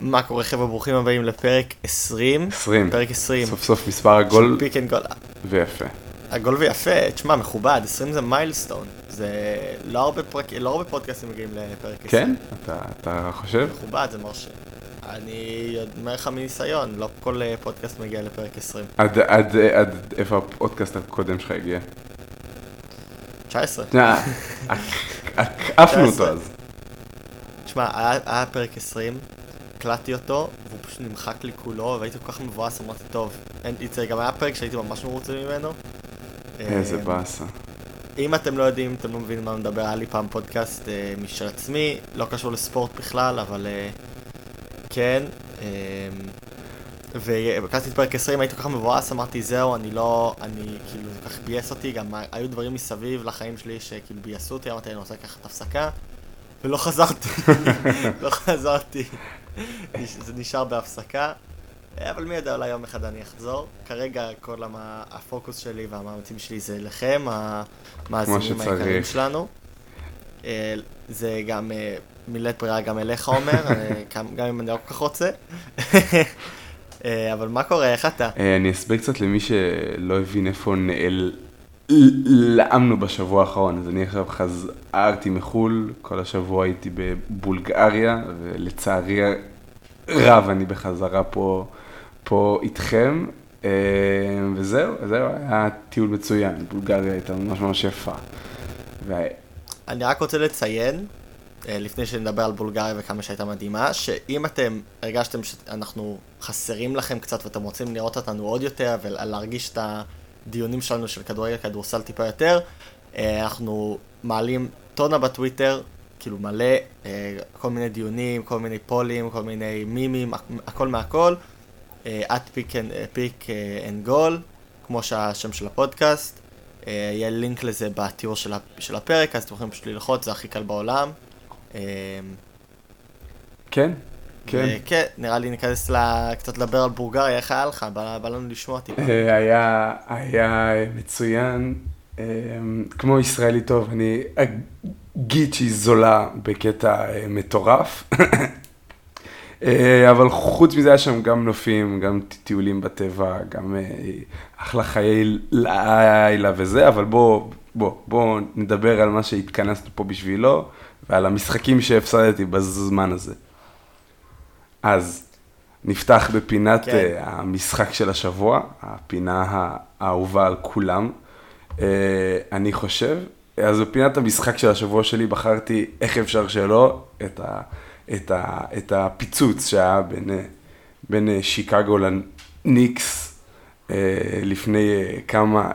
מה קורה חבר'ה, ברוכים הבאים לפרק 20. 20. פרק 20. סוף סוף מספר עגול Pick and Goal. ויפה. עגול ויפה, תשמע, מכובד, 20 זה milestone. זה לא הרבה, פרק, לא הרבה פודקאסטים מגיעים לפרק 20. כן? אתה, אתה חושב? מכובד, זה מרשים. אני אומר לך מניסיון, לא כל אה, פודקאסט מגיע לפרק 20. עד, עד, עד איפה הפודקאסט הקודם שלך הגיע? 19. אה, עקפנו אותו אז. תשמע, היה פרק 20, הקלטתי אותו, והוא פשוט נמחק לי כולו, והייתי כל כך מבואס, אמרתי, טוב, אין, זה גם היה פרק שהייתי ממש מרוצה ממנו. איזה אה, באסה. אם אתם לא יודעים, אתם לא מבינים מה מדבר, היה לי פעם פודקאסט אה, משל עצמי, לא קשור לספורט בכלל, אבל אה, כן. אה, והקלטתי את פרק 20, הייתי כל כך מבואס, אמרתי, זהו, אני לא, אני, כאילו, זה כל כך ביאס אותי, גם היו דברים מסביב לחיים שלי שכאילו ביאסו אותי, אמרתי, אני רוצה לקחת הפסקה, ולא חזרתי, לא חזרתי, זה נשאר בהפסקה. אבל מי יודע, אולי יום אחד אני אחזור. כרגע כל המה, הפוקוס שלי והמאמצים שלי זה לכם, המאזינים היקרים שלנו. אה, זה גם אה, מילאת ברירה גם אליך, עומר, אה, גם אם אני לא כל כך רוצה. אבל מה קורה, איך אתה? אני אסביר קצת למי שלא הבין איפה נעלמנו בשבוע האחרון. אז אני עכשיו חזרתי מחו"ל, כל השבוע הייתי בבולגריה, ולצערי רב אני בחזרה פה. פה איתכם, אה, וזהו, זהו, היה טיול מצוין, בולגריה הייתה ממש ממש יפה. ו... אני רק רוצה לציין, אה, לפני שנדבר על בולגריה וכמה שהייתה מדהימה, שאם אתם הרגשתם שאנחנו חסרים לכם קצת ואתם רוצים לראות אותנו עוד יותר ולהרגיש את הדיונים שלנו של כדורגל, כדורסל טיפה יותר, אה, אנחנו מעלים טונה בטוויטר, כאילו מלא, כל מיני דיונים, כל מיני פולים, כל מיני מימים, הכל מהכל. את Pick and Goal, כמו שהשם של הפודקאסט. אה, יהיה לינק לזה בתיאור של, הפרק, אז אתם יכולים פשוט ללחוץ, זה הכי קל בעולם. כן, כן. כן, נראה לי ניכנס לה, קצת לדבר על בולגריה, איך היה לך? בא, בא לנו לשמוע טיפה. אה, היה, היה מצוין, uh, כמו ישראלי טוב, אני אגיד שהיא זולה בקטע מטורף. אה, אבל חוץ מזה היה שם גם נופים, גם טיולים בטבע, גם אה, אחלה חיי לילה וזה, אבל בוא, בוא, בוא נדבר על מה שהתכנסנו פה בשבילו, ועל המשחקים שהפסדתי בזמן הזה. אז נפתח בפינת כן. uh, המשחק של השבוע, הפינה האהובה על כולם. Uh, אני חושב, אז בפינת המשחק של השבוע שלי בחרתי, איך אפשר שלא, את ה... את, ה, את הפיצוץ שהיה בין, בין שיקגו לניקס אה, לפני אה, כמה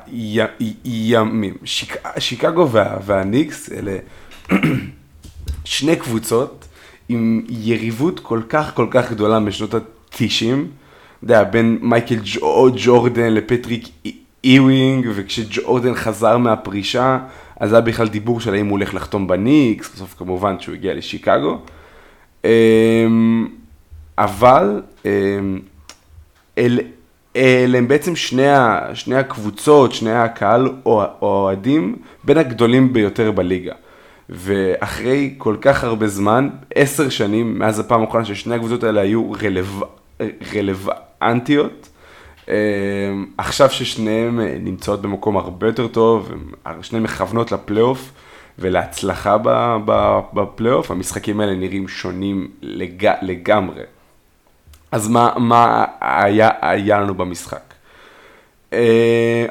ימים. שיק, שיקגו וה, והניקס אלה שני קבוצות עם יריבות כל כך כל כך גדולה בשנות ה-90, אתה יודע, בין מייקל ג'ורדן לפטריק איווינג, וכשג'ורדן חזר מהפרישה, אז היה בכלל דיבור של האם הוא הולך לחתום בניקס, בסוף כמובן שהוא הגיע לשיקגו. אמ, אבל אמ, אלה אל הם בעצם שני, שני הקבוצות, שני הקהל אוהדים בין הגדולים ביותר בליגה. ואחרי כל כך הרבה זמן, עשר שנים מאז הפעם האחרונה ששני הקבוצות האלה היו רלו... רלוונטיות, אמ, עכשיו ששניהם נמצאות במקום הרבה יותר טוב, שניהם מכוונות לפלייאוף, ולהצלחה בפלייאוף, המשחקים האלה נראים שונים לג, לגמרי. אז מה, מה היה, היה לנו במשחק? Uh,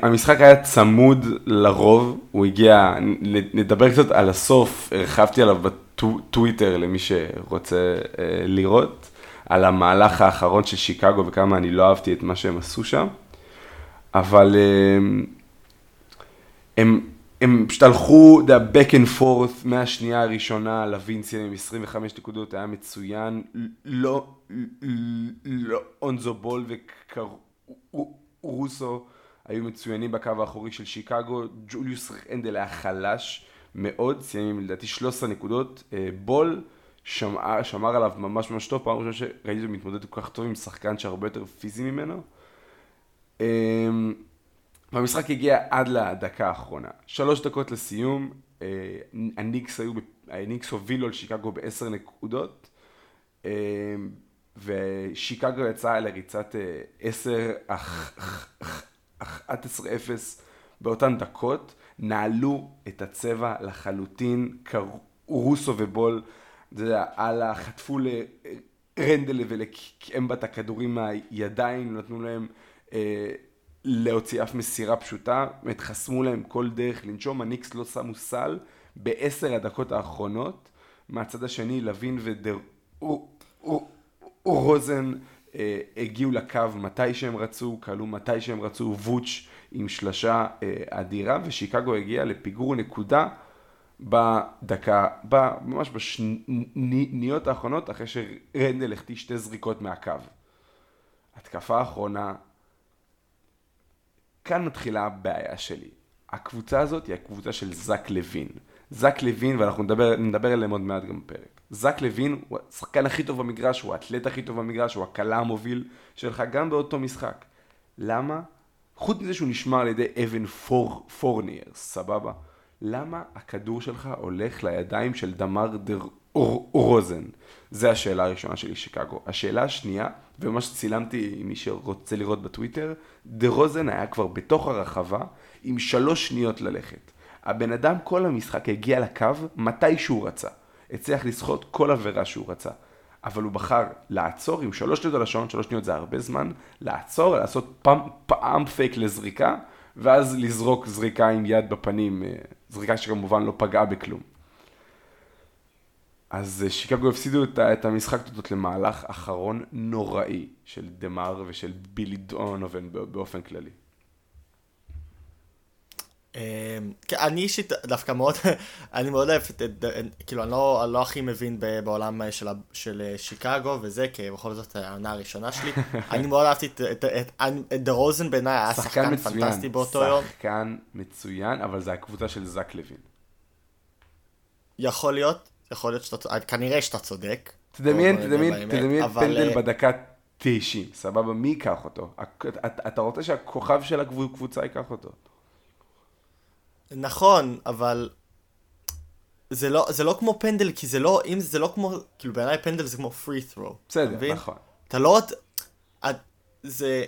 המשחק היה צמוד לרוב, הוא הגיע, נדבר קצת על הסוף, הרחבתי עליו בטוויטר למי שרוצה uh, לראות, על המהלך האחרון של שיקגו וכמה אני לא אהבתי את מה שהם עשו שם, אבל uh, הם הם פשוט הלכו, אתה יודע, back and forth מהשנייה הראשונה, לוינסיה עם 25 נקודות, היה מצוין, לא, לא, אונזו בול וקרוסו היו מצוינים בקו האחורי של שיקגו, ג'וליוס רנדל היה חלש מאוד, סיים עם לדעתי 13 נקודות, אה, בול שמר, שמר עליו ממש ממש טוב, פעם ראשונה שראיתי אותו מתמודד כל כך טוב עם שחקן שהרבה יותר פיזי ממנו. אמ, והמשחק הגיע עד לדקה האחרונה. שלוש דקות לסיום, אה, הניקס היו, הניקס הובילו על שיקגו בעשר נקודות, אה, ושיקגו יצאה לריצת 10, 11-0 באותן דקות, נעלו את הצבע לחלוטין, רוסו ובול, אתה יודע, הלאה, חטפו לרנדל ולקמבה את הכדורים מהידיים, נתנו להם אה, להוציא אף מסירה פשוטה, באמת חסמו להם כל דרך לנשום, הניקס לא שמו סל בעשר הדקות האחרונות, מהצד השני לוין ודר... רוזן אה, הגיעו לקו מתי שהם רצו, כלו מתי שהם רצו, ווץ' עם שלשה אה, אדירה, ושיקגו הגיע לפיגור נקודה בדקה, ממש בשניות האחרונות, אחרי שרנדל החטיא שתי זריקות מהקו. התקפה האחרונה, כאן מתחילה הבעיה שלי. הקבוצה הזאת היא הקבוצה של זק לוין. זק לוין, ואנחנו נדבר, נדבר עליהם עוד מעט גם בפרק. זק לוין הוא השחקן הכי טוב במגרש, הוא האתלט הכי טוב במגרש, הוא הקלה המוביל שלך גם באותו משחק. למה? חוץ מזה שהוא נשמר על ידי אבן פור, פורניאר, סבבה? למה הכדור שלך הולך לידיים של דמר דר רוזן? זה השאלה הראשונה שלי, שיקגו. השאלה השנייה, ומה שצילמתי עם מי שרוצה לראות בטוויטר, דר רוזן היה כבר בתוך הרחבה עם שלוש שניות ללכת. הבן אדם כל המשחק הגיע לקו מתי שהוא רצה. הצליח לסחוט כל עבירה שהוא רצה. אבל הוא בחר לעצור עם שלוש שניות על השעון, שלוש שניות זה הרבה זמן, לעצור, לעשות פעם, פעם פייק לזריקה, ואז לזרוק זריקה עם יד בפנים, אה, זריקה שכמובן לא פגעה בכלום. אז אה, שיקגו הפסידו את המשחק תודות למהלך אחרון נוראי של דה מר ושל בילי דונובן באופן כללי. אמ, כן, אני אישית דווקא מאוד, אני מאוד אוהב, כאילו אני לא, לא הכי מבין בעולם של, אה, שיקגו וזה, כי בכל זאת העונה הראשונה שלי. אני מאוד אהבתי את דה רוזן בעיניי, היה שחקן פנטסטי באותו יום. שחקן מצוין, אבל זה הקבוצה של זק לוין. יכול להיות, יכול להיות שאתה, כנראה שאתה צודק. תדמיין, תדמיין, תדמיין פנדל אה, בדקה 90, סבבה? מי ייקח אותו? אתה רוצה שהכוכב של הקבוצה ייקח אותו. נכון, אבל זה לא, זה לא כמו פנדל, כי זה לא, אם זה לא כמו, כאילו בעיניי פנדל זה כמו פרי ת'רו. בסדר, מבין? נכון. אתה לא, את, זה,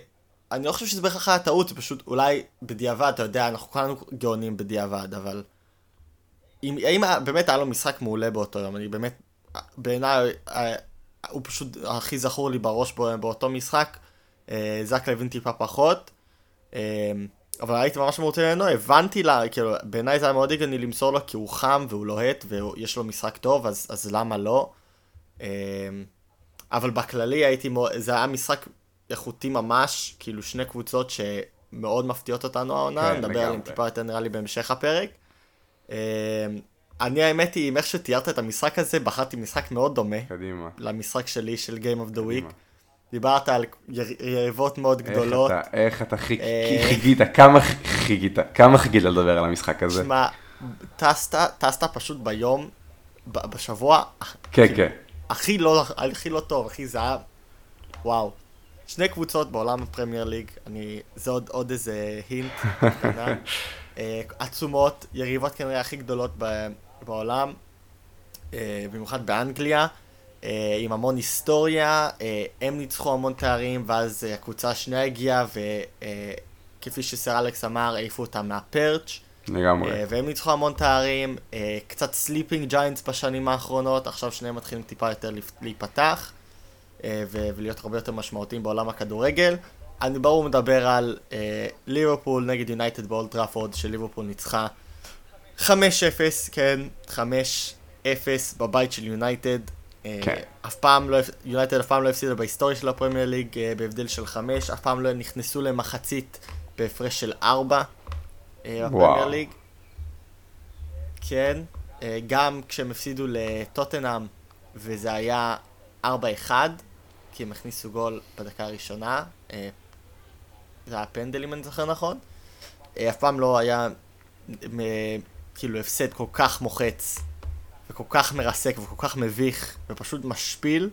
אני לא חושב שזה בהכרח היה טעות, זה פשוט אולי בדיעבד, אתה יודע, אנחנו כולנו גאונים בדיעבד, אבל אם, האם באמת היה לו משחק מעולה באותו יום, אני באמת, בעיניי, אה, הוא פשוט הכי זכור לי בראש באותו משחק, אה, זק לוין טיפה פחות. אבל הייתי ממש מרוצה ממנו, הבנתי לה, כאילו, בעיניי זה היה מאוד הגיוני למסור לו כי הוא חם והוא לוהט ויש לו משחק טוב, אז, אז למה לא? אמ, אבל בכללי הייתי זה היה משחק איכותי ממש, כאילו שני קבוצות שמאוד מפתיעות אותנו העונה, כן, נדבר עליהן טיפה יותר נראה לי בהמשך הפרק. אמ, אני האמת היא, עם איך שתיארת את המשחק הזה, בחרתי משחק מאוד דומה. קדימה. למשחק שלי של Game of the Week. דיברת על יריבות מאוד גדולות. איך אתה אה, חיגית, כמה חיגית, כמה חיגית לדבר על המשחק הזה? שמע, טסת פשוט ביום, בשבוע, כן, כאילו, כן. הכי לא, הכי לא טוב, הכי זה היה, וואו. שני קבוצות בעולם הפרמייר ליג, אני, זה עוד, עוד איזה הינט, אה, עצומות, יריבות כנראה הכי גדולות בעולם, אה, במיוחד באנגליה. אה, עם המון היסטוריה, אה, הם ניצחו המון תארים, ואז אה, הקבוצה השנייה הגיעה, וכפי שסר אלכס אמר, העיפו אותם מה perch. לגמרי. והם ניצחו המון תארים, קצת sleeping giants בשנים האחרונות, עכשיו שניהם מתחילים טיפה יותר להיפתח, ולהיות הרבה יותר משמעותיים בעולם הכדורגל. אני ברור מדבר על ליברפול נגד יונייטד באולד טראפורד, שליברפול ניצחה 5-0, כן, 5-0 בבית של יונייטד. כן. אף פעם לא, יונייטד אף פעם לא הפסידה בהיסטוריה של הפרמייר ליג אה, בהבדל של חמש, אף פעם לא נכנסו למחצית בהפרש של ארבע אה, בפרמייר ליג. כן, אה, גם כשהם הפסידו לטוטנאם וזה היה 4-1, כי הם הכניסו גול בדקה הראשונה, זה היה פנדל אם אני זוכר נכון, אף פעם לא היה כאילו הפסד כל כך מוחץ וכל כך מרסק וכל כך מביך ופשוט משפיל,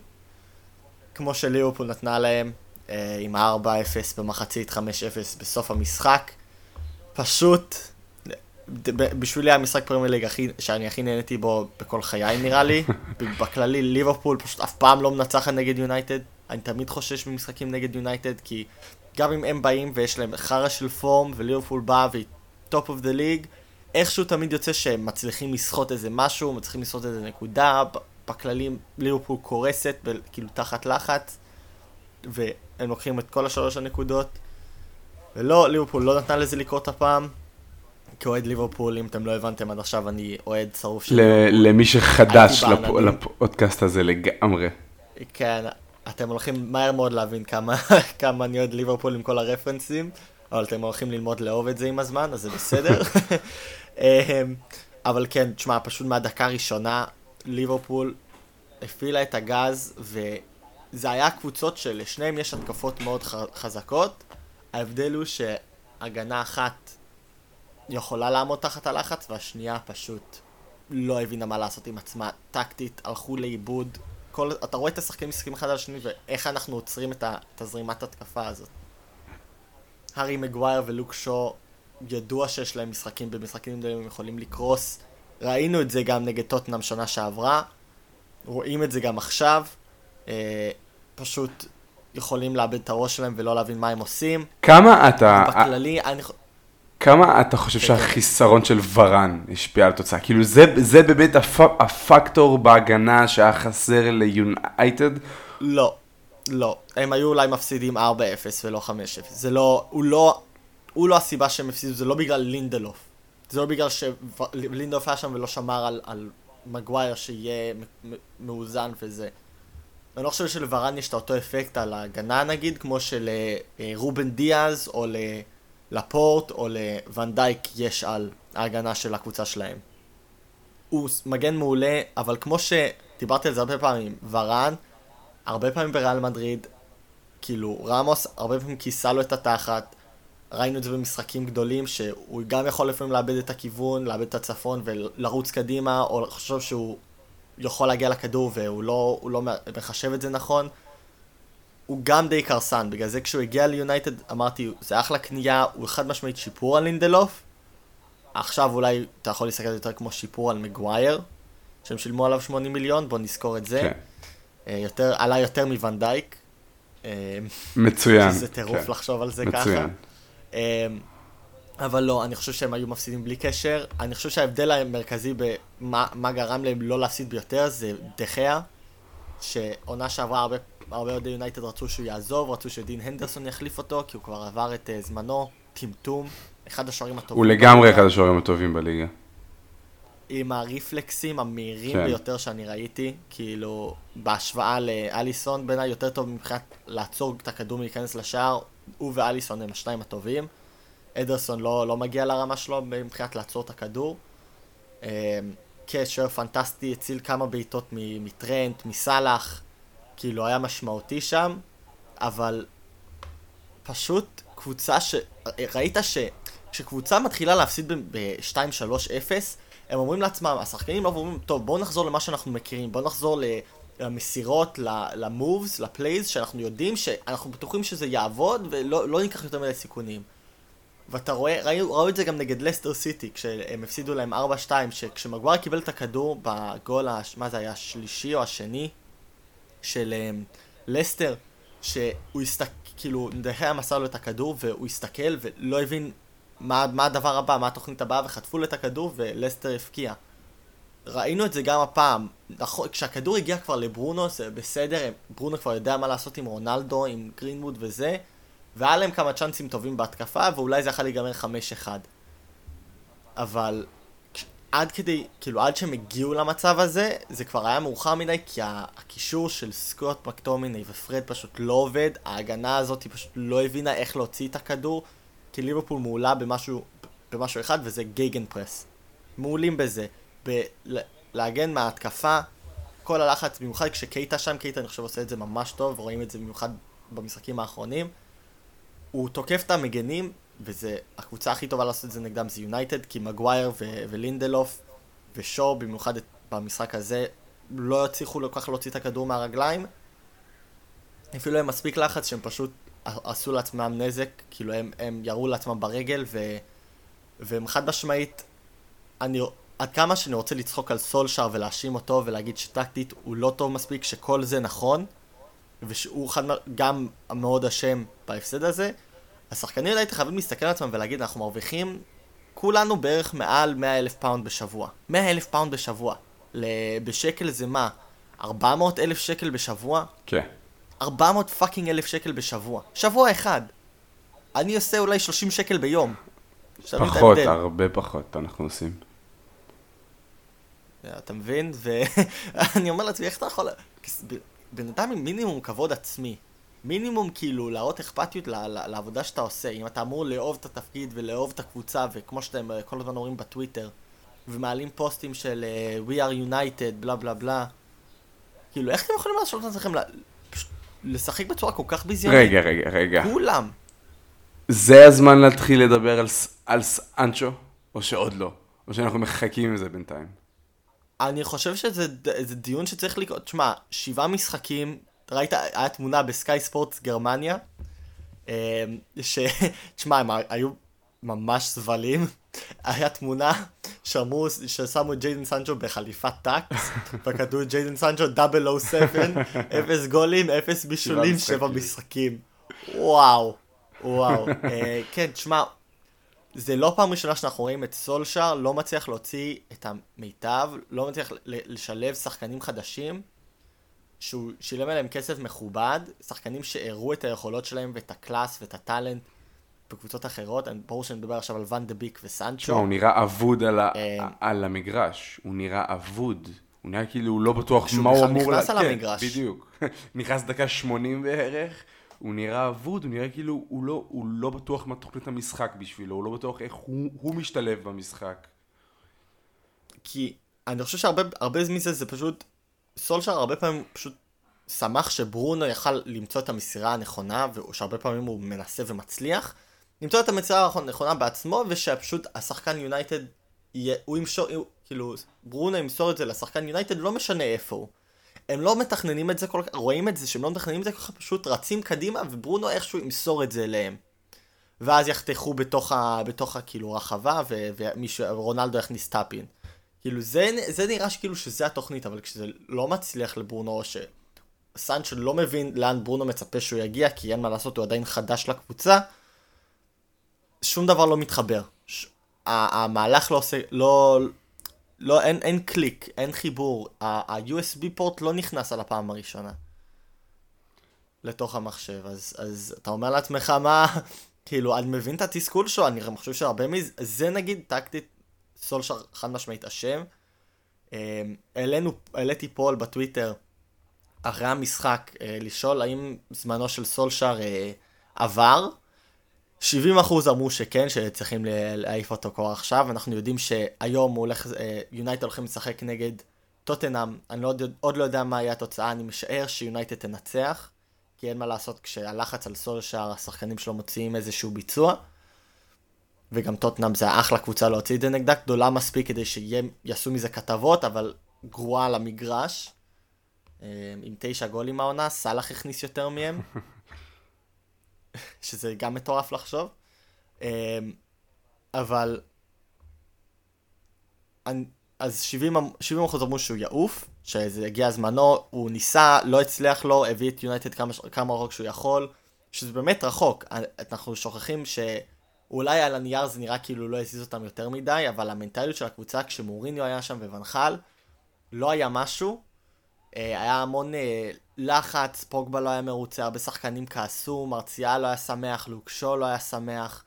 כמו שליברפול נתנה להם אה, עם 4-0 במחצית 5-0 בסוף המשחק. פשוט, בשבילי המשחק פרמייר ליג שאני הכי נהניתי בו בכל חיי נראה לי. בכללי ליברפול פשוט אף פעם לא מנצחת נגד יונייטד, אני תמיד חושש ממשחקים נגד יונייטד, כי גם אם הם באים ויש להם חרא של form, וליברפול באה והיא top of the league, איכשהו תמיד יוצא שהם מצליחים לסחוט איזה משהו, מצליחים לסחוט איזה נקודה, בכללי ליברפול קורסת, כאילו תחת לחץ, והם לוקחים את כל השלוש הנקודות. ולא, ליברפול לא נתנה לזה לקרות הפעם. כאוהד ליברפול, אם אתם לא הבנתם עד עכשיו, אני אוהד שרוף של. למי שחדש לפודקאסט הזה לגמרי. כן, אתם הולכים מהר מאוד להבין כמה, כמה אני אוהד ליברפול עם כל הרפרנסים, אבל אתם הולכים ללמוד לאהוב את זה עם הזמן, אז זה בסדר. אמ, אבל כן, תשמע, פשוט מהדקה הראשונה, ליברפול הפעילה את הגז, וזה היה קבוצות שלשניהם יש התקפות מאוד חזקות. ההבדל הוא שהגנה אחת יכולה לעמוד תחת הלחץ, והשנייה פשוט לא הבינה מה לעשות עם עצמה. טקטית, הלכו לאיבוד. כל, אתה רואה את השחקנים משחקים אחד על השני, ואיך אנחנו עוצרים את הזרימת התקפה הזאת. הארי מגווייר ולוק שו, ידוע שיש להם משחקים, במשחקים גדולים הם יכולים לקרוס. ראינו את זה גם נגד טוטנאם שנה שעברה, רואים את זה גם עכשיו. אה, פשוט יכולים לאבד את הראש שלהם ולא להבין מה הם עושים. כמה אתה... בכללי, אני... כמה אתה חושב כן, כן. שהחיסרון של ורן השפיע על התוצאה? כאילו זה, זה באמת הפ, הפקטור בהגנה שהיה חסר ליונייטד? לא, לא. הם היו אולי מפסידים 4-0 ולא 5-0. זה לא, הוא לא, הוא לא הסיבה שהם הפסידו, זה לא בגלל לינדלוף. זה לא בגלל שלינדלוף היה שם ולא שמר על, על מגווייר שיהיה מאוזן וזה. אני לא חושב שלוורן יש את אותו אפקט על ההגנה נגיד, כמו שלרובן אה, דיאז או לפורט או לוונדייק יש על ההגנה של הקבוצה שלהם. הוא מגן מעולה, אבל כמו שדיברתי על זה הרבה פעמים, ורן, הרבה פעמים בריאל מדריד, כאילו רמוס הרבה פעמים כיסה לו את התחת, ראינו את זה במשחקים גדולים, שהוא גם יכול לפעמים לאבד את הכיוון, לאבד את הצפון ולרוץ קדימה, או לחשוב שהוא יכול להגיע לכדור והוא לא, לא מחשב את זה נכון. הוא גם די קרסן, בגלל זה כשהוא הגיע ליונייטד אמרתי, זה אחלה קנייה, הוא חד משמעית שיפור על לינדלוף. עכשיו אולי אתה יכול להסתכל יותר כמו שיפור על מגווייר, שהם שילמו עליו 80 מיליון, בוא נזכור את זה. כן. אה, יותר, עלה יותר מוונדייק. אה, מצוין. זה טירוף כן. לחשוב על זה מצוין. ככה. אבל לא, אני חושב שהם היו מפסידים בלי קשר. אני חושב שההבדל המרכזי במה גרם להם לא להפסיד ביותר זה דחיה, שעונה שעברה הרבה, הרבה אוהדי יונייטד רצו שהוא יעזוב, רצו שדין הנדרסון יחליף אותו, כי הוא כבר עבר את uh, זמנו, טמטום, אחד השוערים הטובים. הוא לגמרי אחד השוערים הטובים בליגה. עם הריפלקסים המהירים כן. ביותר שאני ראיתי, כאילו, בהשוואה לאליסון, בעיניי יותר טוב מבחינת לעצור את הכדור מלהיכנס לשער, הוא ואליסון הם השניים הטובים. אדרסון לא, לא מגיע לרמה שלו מבחינת לעצור את הכדור. אמ, קשר פנטסטי, הציל כמה בעיטות מטרנט, מסאלח, כאילו היה משמעותי שם, אבל פשוט קבוצה ש... ראית שכשקבוצה מתחילה להפסיד ב-2-3-0, הם אומרים לעצמם, השחקנים לא אומרים, טוב בואו נחזור למה שאנחנו מכירים, בואו נחזור למסירות, למובס, לפלייז, שאנחנו יודעים שאנחנו בטוחים שזה יעבוד ולא לא ניקח יותר מדי סיכונים. ואתה רואה, ראו, ראו את זה גם נגד לסטר סיטי, כשהם הפסידו להם 4-2, שכשמגואר קיבל את הכדור בגול, הש... מה זה היה, השלישי או השני של um, לסטר, שהוא הסתכל, כאילו, דהה מסר לו את הכדור, והוא הסתכל ולא הבין מה, מה הדבר הבא, מה התוכנית הבאה, וחטפו לו את הכדור ולסטר הפקיע. ראינו את זה גם הפעם, נכון, כשהכדור הגיע כבר לברונו, זה בסדר, ברונו כבר יודע מה לעשות עם רונלדו, עם גרינווד וזה, והיה להם כמה צ'אנסים טובים בהתקפה, ואולי זה יכול להיגמר 5-1. אבל עד כדי, כאילו עד שהם הגיעו למצב הזה, זה כבר היה מאוחר מדי, כי הקישור של סקוט מקטומיני ופרד פשוט לא עובד, ההגנה הזאת היא פשוט לא הבינה איך להוציא את הכדור, כי ליברפול מעולה במשהו, במשהו אחד, וזה גייגן פרס. מעולים בזה, בלהגן מההתקפה, כל הלחץ, במיוחד כשקייטה שם, קייטה אני חושב עושה את זה ממש טוב, רואים את זה במיוחד במשחקים האחרונים. הוא תוקף את המגנים, וזה, הקבוצה הכי טובה לעשות את זה נגדם זה יונייטד, כי מגווייר ו- ולינדלוף ושואו, במיוחד במשחק הזה, לא הצליחו כל כך להוציא את הכדור מהרגליים. אפילו הם מספיק לחץ שהם פשוט עשו לעצמם נזק, כאילו הם, הם ירו לעצמם ברגל, ו, והם חד משמעית, אני, עד כמה שאני רוצה לצחוק על סולשאר ולהאשים אותו ולהגיד שטקטית הוא לא טוב מספיק, שכל זה נכון, ושהוא חד, גם מאוד אשם בהפסד הזה, השחקנים האלה חייבים להסתכל על עצמם ולהגיד, אנחנו מרוויחים כולנו בערך מעל 100 אלף פאונד בשבוע. 100 אלף פאונד בשבוע. בשקל זה מה? 400 אלף שקל בשבוע? כן. 400 fucking אלף שקל בשבוע. שבוע אחד. אני עושה אולי 30 שקל ביום. פחות, הרבה פחות אנחנו עושים. אתה מבין? ואני אומר לעצמי, איך אתה יכול... בן אדם עם מינימום כבוד עצמי, מינימום כאילו להראות אכפתיות לעבודה שאתה עושה, אם אתה אמור לאהוב את התפקיד ולאהוב את הקבוצה, וכמו שאתם כל הזמן אומרים בטוויטר, ומעלים פוסטים של uh, We are United, בלה בלה בלה, כאילו איך אתם יכולים לעשות את עצמכם לשחק בצורה כל כך ביזיונית? רגע, רגע, רגע. כולם. זה הזמן להתחיל לדבר על, על סנצ'ו, או שעוד לא? או שאנחנו מחכים עם זה בינתיים? אני חושב שזה דיון שצריך לקרות. תשמע, שבעה משחקים, ראית, היה תמונה בסקאי ספורטס גרמניה, אמ, ש... תשמע, הם היו ממש זבלים. היה תמונה שאמרו, ששמו את ג'יידן סנצ'ו בחליפת tux, וכתבו ג'יידן סנצ'ו double O seven, אפס גולים, אפס בישולים, שבע משחקים. וואו, וואו. אה, כן, תשמע, זה לא פעם ראשונה שאנחנו רואים את סולשאר לא מצליח להוציא את המיטב, לא מצליח לשלב שחקנים חדשים, שהוא שילם עליהם כסף מכובד, שחקנים שהראו את היכולות שלהם ואת הקלאס ואת ה talent בקבוצות אחרות, ברור שאני מדבר עכשיו על ואן דה ביק וסנצ'ו. הוא נראה אבוד על, ה... אה, על המגרש, הוא נראה אבוד. הוא נראה כאילו הוא לא בטוח מה הוא אמור... שהוא נכנס על כן, המגרש. בדיוק. נכנס דקה 80 בערך, הוא נראה אבוד, הוא נראה כאילו הוא לא, הוא לא בטוח מה תוכנית המשחק בשבילו, הוא לא בטוח איך הוא, הוא משתלב במשחק. כי אני חושב שהרבה מזה זה פשוט, סולשר הרבה פעמים פשוט שמח שברונו יכל למצוא את המסירה הנכונה, ושהרבה פעמים הוא מנסה ומצליח, למצוא את המסירה הנכונה בעצמו, ושפשוט השחקן יונייטד, הוא ימשור, כאילו, ברונו ימסור את זה לשחקן יונייטד, לא משנה איפה הוא. הם לא מתכננים את זה כל כך, רואים את זה שהם לא מתכננים את זה כל כך, פשוט רצים קדימה, וברונו איכשהו ימסור את זה אליהם. ואז יחתכו בתוך, ה, בתוך ה, כאילו, רחבה, ורונלדו יכניס טאפין. כאילו, זה, זה נראה שכאילו שזה התוכנית, אבל כשזה לא מצליח לברונו, או שסנצ'ו לא מבין לאן ברונו מצפה שהוא יגיע, כי אין מה לעשות, הוא עדיין חדש לקבוצה, שום דבר לא מתחבר. ש... המהלך לא עושה, לא, לא, אין, אין קליק, אין חיבור. ה-USB פורט לא נכנס על הפעם הראשונה. לתוך המחשב, אז, אז אתה אומר לעצמך מה, כאילו, אני מבין את התסכול שלו, אני חושב שהרבה מזה, זה נגיד טקטית, סולשר חד משמעית אשם. אמ, העלינו, העליתי פול בטוויטר, אחרי המשחק, אה, לשאול האם זמנו של סולשר אה, עבר, 70% אמרו שכן, שצריכים להעיף אותו כבר עכשיו, אנחנו יודעים שהיום הוא הולך, יונייטד הולכים לשחק נגד טוטנאם, אני לא, עוד לא יודע מה יהיה התוצאה, אני משער שיונייטד תנצח, כי אין מה לעשות כשהלחץ על סולשאר, השחקנים שלו מוציאים איזשהו ביצוע, וגם טוטנאם זה אחלה קבוצה להוציא את זה נגדה, גדולה מספיק כדי שיעשו מזה כתבות, אבל גרועה על המגרש, אה, עם תשע גולים העונה, סאלח הכניס יותר מהם. שזה גם מטורף לחשוב. אמ, אבל... אז 70, 70 אחוז אמרו שהוא יעוף, שזה הגיע זמנו, הוא ניסה, לא הצליח לו, הביא את יונייטד כמה, כמה רחוק שהוא יכול, שזה באמת רחוק. אנחנו שוכחים שאולי על הנייר זה נראה כאילו לא הזיז אותם יותר מדי, אבל המנטליות של הקבוצה כשמוריניו היה שם וונחל, לא היה משהו. אה, היה המון אה, לחץ, פוגבה לא היה מרוצה, הרבה שחקנים כעסו, מרציאל לא היה שמח, לוקשו לא היה שמח.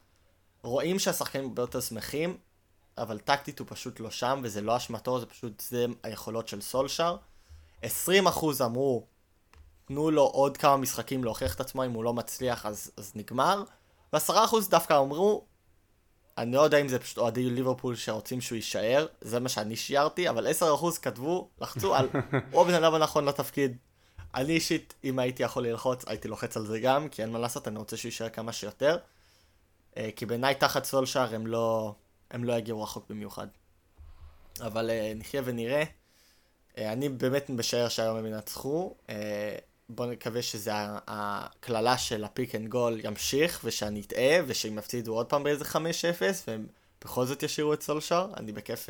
רואים שהשחקנים הרבה יותר שמחים, אבל טקטית הוא פשוט לא שם, וזה לא אשמתו, זה פשוט, זה היכולות של סולשר. 20% אמרו, תנו לו עוד כמה משחקים להוכיח את עצמו, אם הוא לא מצליח אז, אז נגמר. ו-10% דווקא אמרו, אני לא יודע אם זה פשוט אוהדי ליברפול שרוצים שהוא יישאר, זה מה שאני שיערתי, אבל 10% כתבו, לחצו על הוא הבן אדם הנכון לתפקיד. אני אישית, אם הייתי יכול ללחוץ, הייתי לוחץ על זה גם, כי אין מה לעשות, אני רוצה שהוא יישאר כמה שיותר. אה, כי בעיניי תחת סולשאר הם לא, הם לא יגיעו רחוק במיוחד. אבל אה, נחיה ונראה. אה, אני באמת משער שהיום הם ינצחו. בואו נקווה שזה הקללה של ה Pick and Goal ימשיך, ושאני אטעה, ושהם יפסידו עוד פעם באיזה 5-0, והם בכל זאת ישאירו את סולשאר. אני בכיף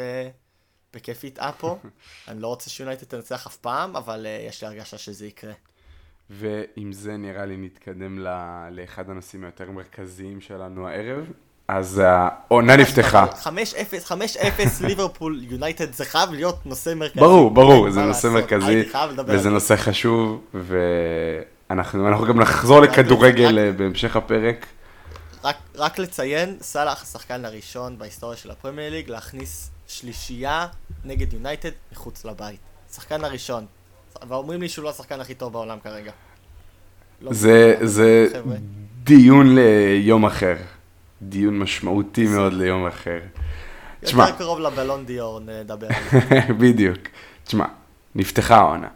בכיף יטעה פה. אני לא רוצה שיונייטד תנצח אף פעם, אבל uh, יש לי הרגשה שזה יקרה. ועם זה נראה לי נתקדם ל- לאחד הנושאים היותר מרכזיים שלנו הערב. אז העונה נפתחה. 5-0, 5-0 ליברפול יונייטד, זה חייב להיות נושא מרכזי. ברור, ברור, זה נושא מרכזי, וזה זה. נושא חשוב, ואנחנו אנחנו גם נחזור לכדורגל אה, בהמשך הפרק. רק, רק לציין, סאלח השחקן הראשון בהיסטוריה של הפרמייר ליג להכניס שלישייה נגד יונייטד מחוץ לבית. שחקן הראשון. ואומרים לי שהוא לא השחקן הכי טוב בעולם כרגע. לא זה, זה חבר'ה. דיון ליום אחר. דיון משמעותי מאוד ליום אחר. תשמע, יותר קרוב לבלון דיור נדבר על זה. בדיוק. תשמע, נפתחה העונה.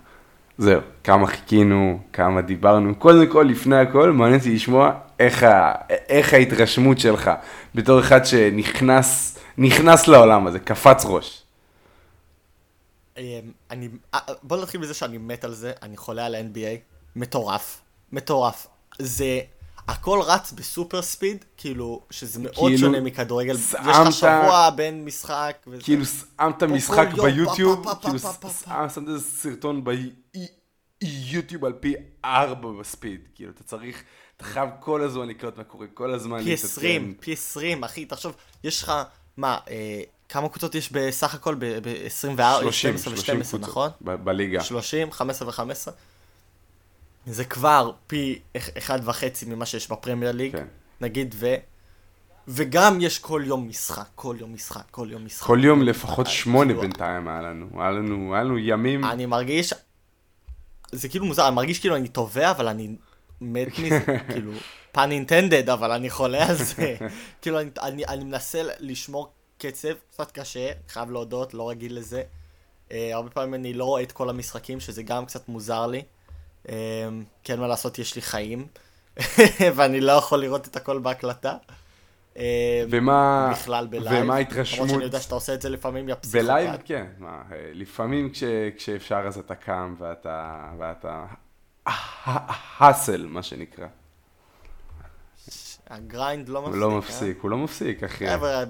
זהו, כמה חיכינו, כמה דיברנו. קודם כל, לפני הכל, מעניין אותי לשמוע איך, ה... איך ההתרשמות שלך, בתור אחד שנכנס נכנס לעולם הזה, קפץ ראש. אמ, אני, אה, בוא נתחיל בזה שאני מת על זה, אני חולה על ה-NBA, מטורף, מטורף. זה, הכל רץ בסופר ספיד, כאילו, שזה מאוד כאילו, שונה מכדורגל. יש לך שבוע בין משחק, וזה. כאילו שמת משחק ביוטיוב, כאילו. שמת איזה סרטון ביוטיוב על פי ארבע בספיד. כאילו, אתה צריך, אתה חייב כל הזמן לקלוט מה קורה, כל הזמן פי 20, פי 20, אחי, תחשוב, יש לך, מה, אה, כמה קבוצות יש בסך הכל ב-24, 30, 12 30 ו-12, קבוצות נכון? ב- בליגה. 30, 15 ו-15. זה כבר פי אח- אחד וחצי ממה שיש בפרמייר ליג, כן. נגיד, ו... וגם יש כל יום משחק, כל יום משחק, כל יום משחק. כל יום לפחות אה, שמונה כאילו, בינתיים היה לנו. היה לנו, היה לנו ימים, אני מרגיש, זה כאילו מוזר, אני מרגיש כאילו אני טובע, אבל אני מת מזה, כאילו, pun intended, אבל אני חולה על זה. כאילו, אני, אני, אני מנסה לשמור קצב, קצת קשה, חייב להודות, לא רגיל לזה. אה, הרבה פעמים אני לא רואה את כל המשחקים, שזה גם קצת מוזר לי. אה, כן, מה לעשות, יש לי חיים, ואני לא יכול לראות את הכל בהקלטה. אה, ומה, בכלל בלייב. ומה למרות ההתרשמות שאני יודע שאתה עושה את זה לפעמים, יא פסיכופת. בלייב, כן, מה, אה, לפעמים כש, כשאפשר אז אתה קם ואתה, ואתה, האסל, מה שנקרא. הגריינד לא הוא מפסיק. לא אה? מפסיק, הוא לא מפסיק, אחי. חבר'ה,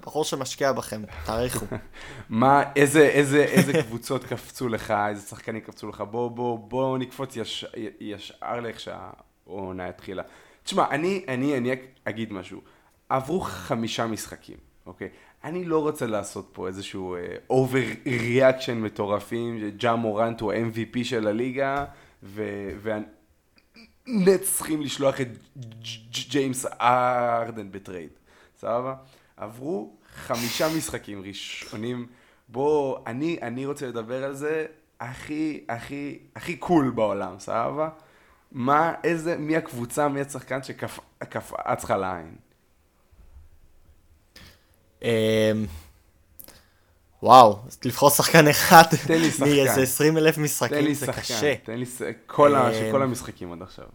בחור, שמשקיע בכם, תעריכו. מה, איזה, קבוצות קפצו לך, איזה שחקנים קפצו לך, בוא, בוא, בוא נקפוץ יש, ישר לאיך שהעונה התחילה. תשמע, אני, אני, אני אגיד משהו. עברו חמישה משחקים, אוקיי? אני לא רוצה לעשות פה איזשהו overreaction מטורפים, ג'ה מורנט הוא ה-MVP של הליגה, ו... והנטס צריכים לשלוח את ג'יימס הארדן בטרייד, סבבה? עברו חמישה משחקים ראשונים, בוא, אני, אני רוצה לדבר על זה הכי, הכי, הכי cool בעולם, סבבה? מה, איזה, מי הקבוצה, מי השחקן שקפץ לך לעין? וואו, לבחור שחקן אחד תן לי שחקן. מאיזה 20 אלף תן לי משחקים זה שחקן, קשה. תן לי, ש- כל, ה, אמ, של כל המשחקים עד עכשיו.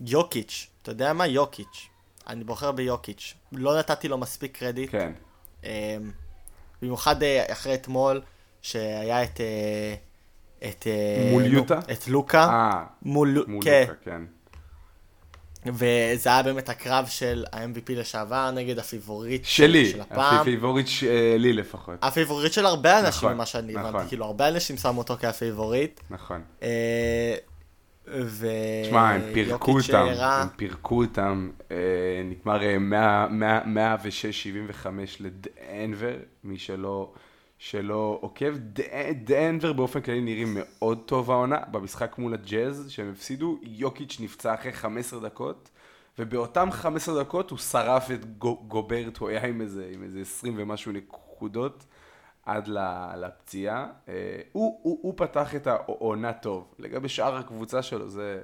יוקיץ', אתה יודע מה? יוקיץ'. אני בוחר ביוקיץ'. לא נתתי לו מספיק קרדיט. כן. אמ, במיוחד אה, אחרי אתמול, שהיה את... אה, את... אה, מול יוטה? את לוקה. אה, מול... מול כן. לוקה, כן. וזה היה באמת הקרב של ה-MVP לשעבר נגד הפיבוריט שלי, של הפעם. הפיבוריט שלי לפחות. הפיבוריט של הרבה אנשים, נכון, ממה שאני נכון. הבנתי, כאילו הרבה אנשים שמו אותו כהפיבוריט. נכון. אה, ו... תשמע, הם פירקו אותם, הראה- הם פירקו אותם, אה, נגמר אה, 100 100 106-75 לדנבר, מי שלא, שלא עוקב. דנבר באופן כללי נראים מאוד טוב העונה, במשחק מול הג'אז שהם הפסידו, יוקיץ' נפצע אחרי 15 דקות, ובאותם 15 דקות הוא שרף את גו- גוברט, הוא היה עם איזה, עם איזה 20 ומשהו נקודות. עד לפציעה, אה, הוא, הוא, הוא פתח את העונה טוב. לגבי שאר הקבוצה שלו, זה...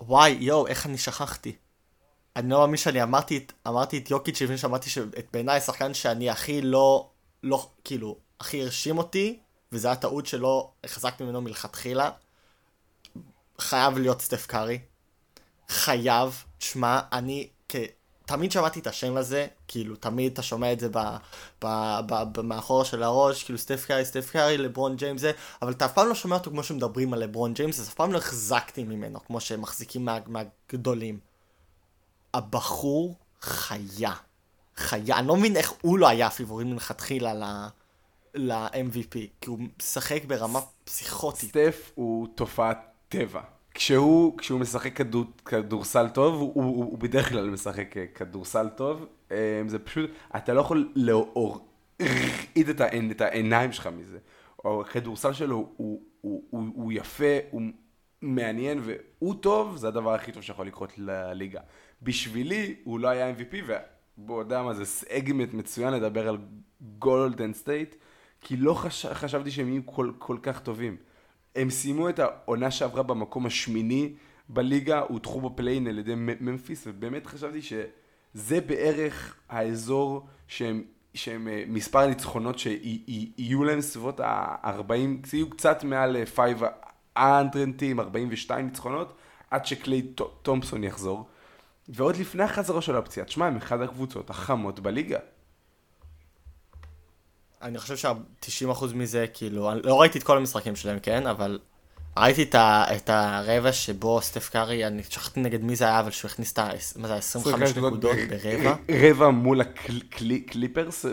וואי, יואו, איך אני שכחתי. אני לא מאמין שאני אמרתי, אמרתי את יוקיץ' לפני שאמרתי שאת בעיניי השחקן שאני הכי לא, לא, כאילו, הכי הרשים אותי, וזה היה טעות שלא החזקתי ממנו מלכתחילה, חייב להיות סטף קארי. חייב. תשמע, אני כ... תמיד שמעתי את השם הזה, כאילו, תמיד אתה שומע את זה ב, ב, ב, מאחורה של הראש, כאילו, סטף קארי, סטף קארי, לברון ג'יימס זה, אבל אתה אף פעם לא שומע אותו כמו שמדברים על לברון ג'יימס, אז אף פעם לא החזקתי ממנו, כמו שהם מחזיקים מה, מהגדולים. הבחור חיה. חיה. אני לא מבין איך הוא לא היה הפיבורים מלכתחילה ל... ל-MVP, כי הוא משחק ברמה פסיכוטית. סטף הוא תופעת טבע. כשהוא, כשהוא משחק כדור, כדורסל טוב, הוא, הוא, הוא בדרך כלל משחק כדורסל טוב. אה, זה פשוט, אתה לא יכול להוריד את, העין, את העיניים שלך מזה. הכדורסל שלו הוא, הוא, הוא, הוא, הוא יפה, הוא מעניין והוא טוב, זה הדבר הכי טוב שיכול לקרות לליגה. בשבילי, הוא לא היה MVP, ובוא יודע מה זה סגמנט מצוין לדבר על גולדן סטייט, כי לא חש... חשבתי שהם יהיו כל, כל כך טובים. הם סיימו את העונה שעברה במקום השמיני בליגה, הודחו ב play-in על ידי ממפיס, ובאמת חשבתי שזה בערך האזור שהם, שהם אה, מספר הניצחונות שיהיו להם סביבות ה-40, יהיו קצת מעל 5 אנטרנטים, 42 ניצחונות, עד שקליי תומפסון יחזור. ועוד לפני החזרה של הפציעה, תשמע, הם אחד הקבוצות החמות בליגה. אני חושב שה-90% מזה, כאילו, אני לא ראיתי את כל המשחקים שלהם, כן? אבל ראיתי את, ה, את הרבע שבו סטף קארי, אני שכחתי נגד מי זה היה, אבל שהוא הכניס את ה... מה זה, 25 נקודות ברבע? רבע מול הקליפרס,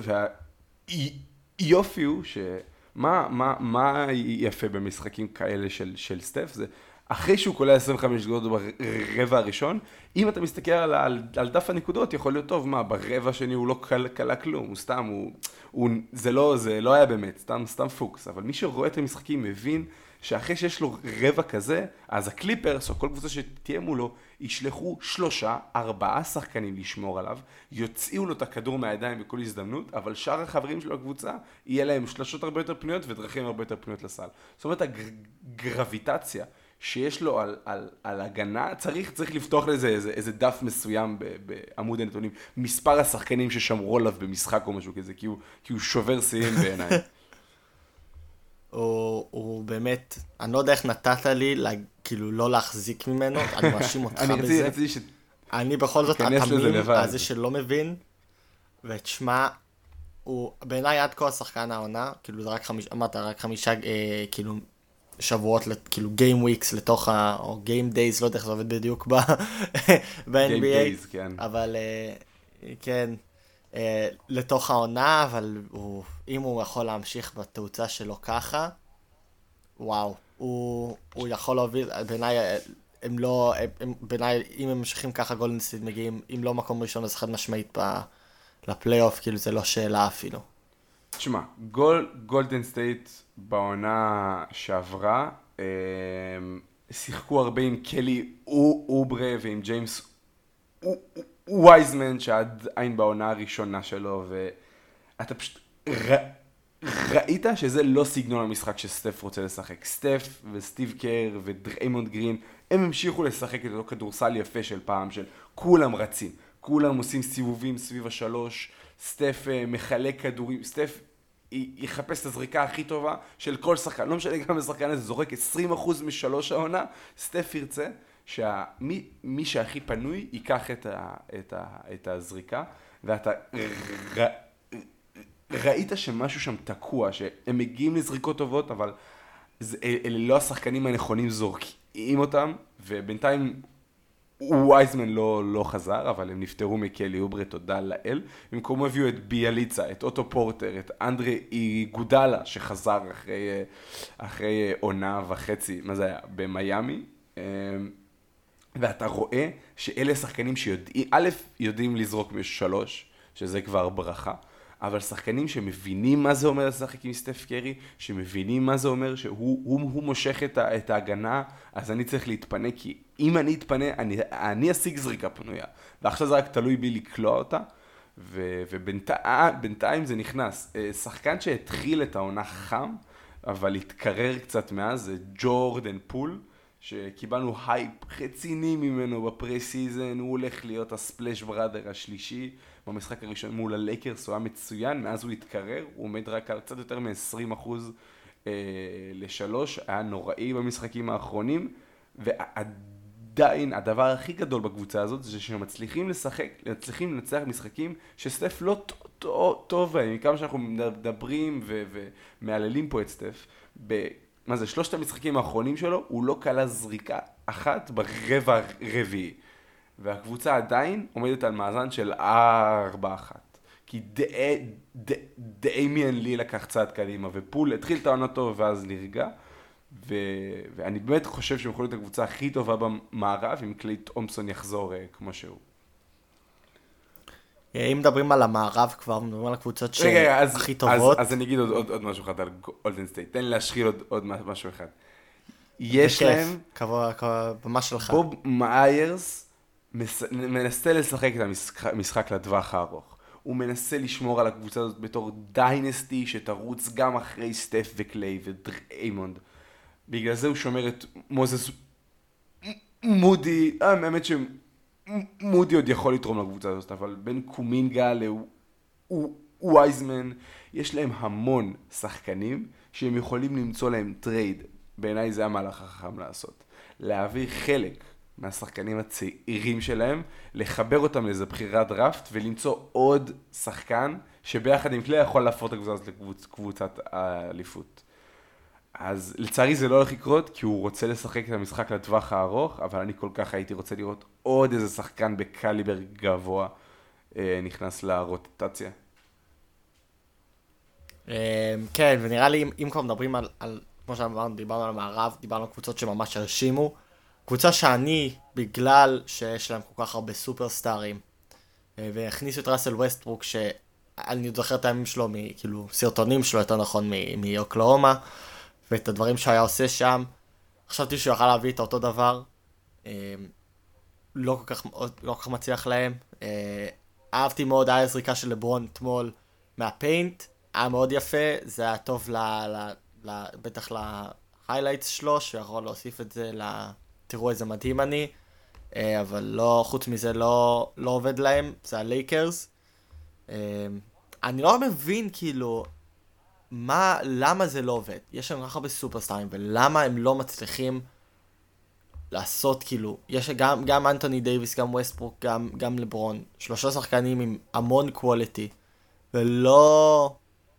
והיופי הוא ש... מה, מה, מה יפה במשחקים כאלה של, של סטף? זה אחרי שהוא קולע 25 נקודות ברבע הראשון, אם אתה מסתכל על, על, על דף הנקודות, יכול להיות טוב, מה, ברבע השני הוא לא קלע כלום, הוא סתם, הוא, הוא, זה, לא, זה לא היה באמת, סתם, סתם פוקס, אבל מי שרואה את המשחקים מבין שאחרי שיש לו רבע כזה, אז הקליפרס, או כל קבוצה שתהיה מולו, ישלחו שלושה, ארבעה שחקנים לשמור עליו, יוציאו לו את הכדור מהידיים בכל הזדמנות, אבל שאר החברים שלו בקבוצה, יהיה להם שלשות הרבה יותר פנויות ודרכים הרבה יותר פנויות לסל. זאת אומרת, הגרביטציה שיש לו על, על, על הגנה, צריך, צריך לפתוח לזה איזה, איזה דף מסוים ב, בעמוד הנתונים. מספר השחקנים ששמרו עליו במשחק או משהו כזה, כי הוא, כי הוא שובר שיאים בעיניי. הוא, הוא באמת, אני לא יודע איך נתת לי, לה, כאילו, לא להחזיק ממנו, אני מאשים אותך אני בזה. רציתי ש... אני בכל זאת התמים הזה שלא מבין, ותשמע, הוא בעיניי עד כה השחקן העונה, כאילו זה רק חמישה, אמרת, רק חמישה, אה, כאילו, שבועות, כאילו גיים וויקס לתוך ה... או גיים דייז, לא יודע איך זה עובד בדיוק ב-NBA. כן. אבל אה, כן, אה, לתוך העונה, אבל הוא, אם הוא יכול להמשיך בתאוצה שלו ככה, וואו, הוא, הוא יכול להוביל, בעיניי, הם לא, הם, בעיניי, אם הם ממשיכים ככה, גולדן סטייט מגיעים, אם לא מקום ראשון, אז חד משמעית לפלייאוף, כאילו זה לא שאלה אפילו. תשמע, גול, גולדן סטייט בעונה שעברה, אה, שיחקו הרבה עם קלי אוברה ועם ג'יימס וייזמן, שעדיין בעונה הראשונה שלו, ואתה פשוט ר... ראית שזה לא סגנון המשחק שסטף רוצה לשחק. סטף וסטיב קר ודריימונד גרין, הם המשיכו לשחק את אותו כדורסל יפה של פעם, של כולם רצים, כולם עושים סיבובים סביב השלוש, סטף אה, מחלק כדורים, סטף יחפש את הזריקה הכי טובה של כל שחקן, לא משנה כמה שחקן הזה זורק 20% משלוש העונה, סטף ירצה שמי שהכי פנוי ייקח את, ה, את, ה, את הזריקה, ואתה ר, ראית שמשהו שם תקוע, שהם מגיעים לזריקות טובות, אבל זה, אלה לא השחקנים הנכונים זורקים אותם, ובינתיים וייזמן לא, לא חזר, אבל הם נפטרו מקלי אוברה, תודה לאל. במקומו הביאו את ביאליצה, את אוטו פורטר, את אנדרי איגודלה, שחזר אחרי, אחרי עונה וחצי, מה זה היה? במיאמי. אמ, ואתה רואה שאלה שחקנים שיודעים, א', יודעים לזרוק משלוש, שזה כבר ברכה. אבל שחקנים שמבינים מה זה אומר לשחק עם סטף קרי, שמבינים מה זה אומר שהוא הוא, הוא מושך את, ה, את ההגנה, אז אני צריך להתפנה, כי אם אני אתפנה, אני, אני אשיג זריקה פנויה. ועכשיו זה רק תלוי בי לקלוע אותה, ובינתיים זה נכנס. אה, שחקן שהתחיל את העונה חם, אבל התקרר קצת מאז, זה ג'ורדן פול. שקיבלנו הייפ רציני ממנו ב pre-season, הוא הולך להיות ה splash brother השלישי, במשחק הראשון מול הלייקרס הוא היה מצוין, מאז הוא התקרר, הוא עומד רק על קצת יותר מ-20% אה, לשלוש, היה נוראי במשחקים האחרונים, ועדיין הדבר הכי גדול בקבוצה הזאת זה שהם מצליחים לשחק, מצליחים לנצח משחקים שסטף לא טוב בהם, מכמה שאנחנו מדברים ומהללים פה את סטף, מה זה, שלושת המשחקים האחרונים שלו, הוא לא כלה זריקה אחת ברבע הרביעי. והקבוצה עדיין עומדת על מאזן של 4-1. כי דאמיאן לי לקח צעד קדימה, ופול התחיל את העונה טוב ואז נרגע. ו... ואני באמת חושב שהם יכולים להיות הקבוצה הכי טובה במערב, אם קליי תומפסון יחזור אה, כמו שהוא. אה, אם מדברים על המערב כבר, מדברים על הקבוצות שהכי טובות. אז, אז אני אגיד עוד, עוד, עוד משהו אחד על גולדן סטייט, תן לי להשחיל עוד, עוד משהו אחד. יש להם... קבוע, קבוע, הבמה שלך. בוב מאיירס מנסה לשחק את המשחק לטווח הארוך. הוא מנסה לשמור על הקבוצה הזאת בתור dynasty שתרוץ גם אחרי סטף וקליי ודריימונד. בגלל זה הוא שומר את מוזס מודי, האמת שמודי עוד יכול לתרום לקבוצה הזאת, אבל בין קומינגה לווייזמן, יש להם המון שחקנים שהם יכולים למצוא להם trade. בעיניי זה המהלך החכם לעשות. להעביר חלק מהשחקנים הצעירים שלהם, לחבר אותם לאיזה בחירת דראפט ולמצוא עוד שחקן שביחד עם כלי יכול להפוך את הקבוצה הזאת לקבוצת האליפות. אז לצערי זה לא הולך לקרות, כי הוא רוצה לשחק את המשחק לטווח הארוך, אבל אני כל כך הייתי רוצה לראות עוד איזה שחקן בקליבר גבוה אה, נכנס לרוטציה. אה, כן, ונראה לי אם, כבר מדברים על, כמו שאמרנו, דיברנו על המערב, דיברנו על קבוצות שממש הרשימו. קבוצה שאני, בגלל שיש להם כל כך הרבה סופרסטארים, אה, והכניסו את ראסל ווסטברוק, שאני זוכר את הימים שלו, כאילו סרטונים שלו, יותר נכון, מאוקלאומה. ואת הדברים שהיה עושה שם. חשבתי שהוא יכל להביא את אותו דבר. אה, לא כל כך, לא כל כך מצליח להם. אה, אהבתי מאוד, היה זריקה של לברון אתמול מהפיינט, היה מאוד יפה, זה היה טוב ל, ל, ל, בטח להיילייטס שלו, שהוא יכול להוסיף את זה ל... תראו איזה מדהים אני, אה, אבל לא, חוץ מזה לא, לא עובד להם, זה הלייקרס. אני לא מבין, כאילו, מה, למה זה לא עובד? יש לנו כל כך הרבה סופרסטארים, ולמה הם לא מצליחים לעשות, כאילו, יש גם, גם אנטוני דייוויס, גם ווסטברוק, גם, גם לברון, שלושה שחקנים עם המון quality, ולא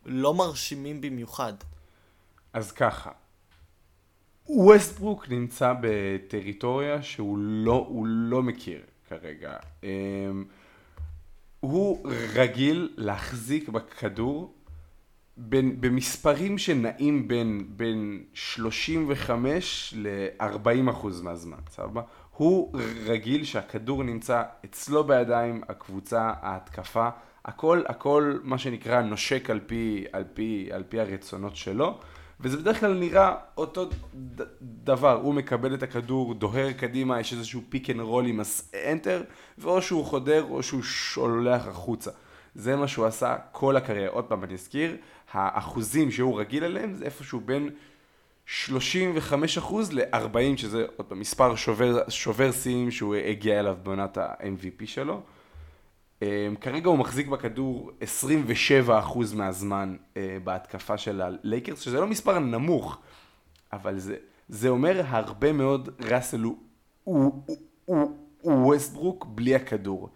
לא מרשימים במיוחד. אז ככה, ווסטברוק נמצא בטריטוריה שהוא לא, לא מכיר כרגע. אמ, הוא רגיל להחזיק בכדור בין, במספרים שנעים בין, בין 35 ל-40 אחוז מהזמן, סבבה? הוא רגיל שהכדור נמצא אצלו בידיים, הקבוצה, ההתקפה, הכל, הכל מה שנקרא נושק על פי, על פי, על פי הרצונות שלו, וזה בדרך כלל נראה אותו ד, דבר, הוא מקבל את הכדור, דוהר קדימה, יש איזשהו pick and roll עם סנטר, ואו שהוא חודר או שהוא שולח החוצה. זה מה שהוא עשה כל הקריירה. עוד פעם, אני אזכיר, האחוזים שהוא רגיל אליהם זה איפשהו בין 35% ל-40, שזה עוד פעם מספר שובר שיאים שהוא הגיע אליו בעונת ה-MVP שלו. Um, כרגע הוא מחזיק בכדור 27% מהזמן uh, בהתקפה של הלייקרס, שזה לא מספר נמוך, אבל זה, זה אומר הרבה מאוד ראסל הוא ווסטברוק בלי הכדור.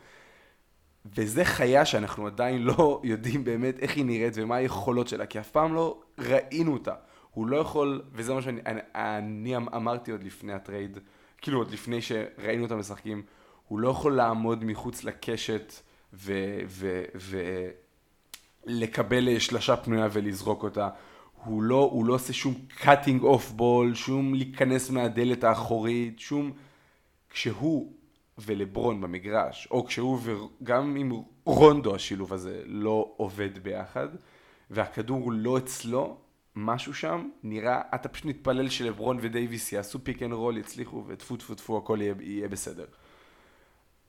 וזה חיה שאנחנו עדיין לא יודעים באמת איך היא נראית ומה היכולות שלה, כי אף פעם לא ראינו אותה. הוא לא יכול, וזה מה שאני אני, אני אמרתי עוד לפני הטרייד, כאילו עוד לפני שראינו אותם משחקים, הוא לא יכול לעמוד מחוץ לקשת ולקבל שלשה פנויה ולזרוק אותה. הוא לא, הוא לא עושה שום cutting off ball, שום להיכנס מהדלת האחורית, שום... כשהוא ולברון במגרש, או כשהוא וגם עם רונדו השילוב הזה לא עובד ביחד, והכדור לא אצלו, משהו שם נראה, אתה פשוט מתפלל שלברון ודייוויס יעשו pick and roll, יצליחו, וטפו טפו טפו הכל יהיה, יהיה בסדר.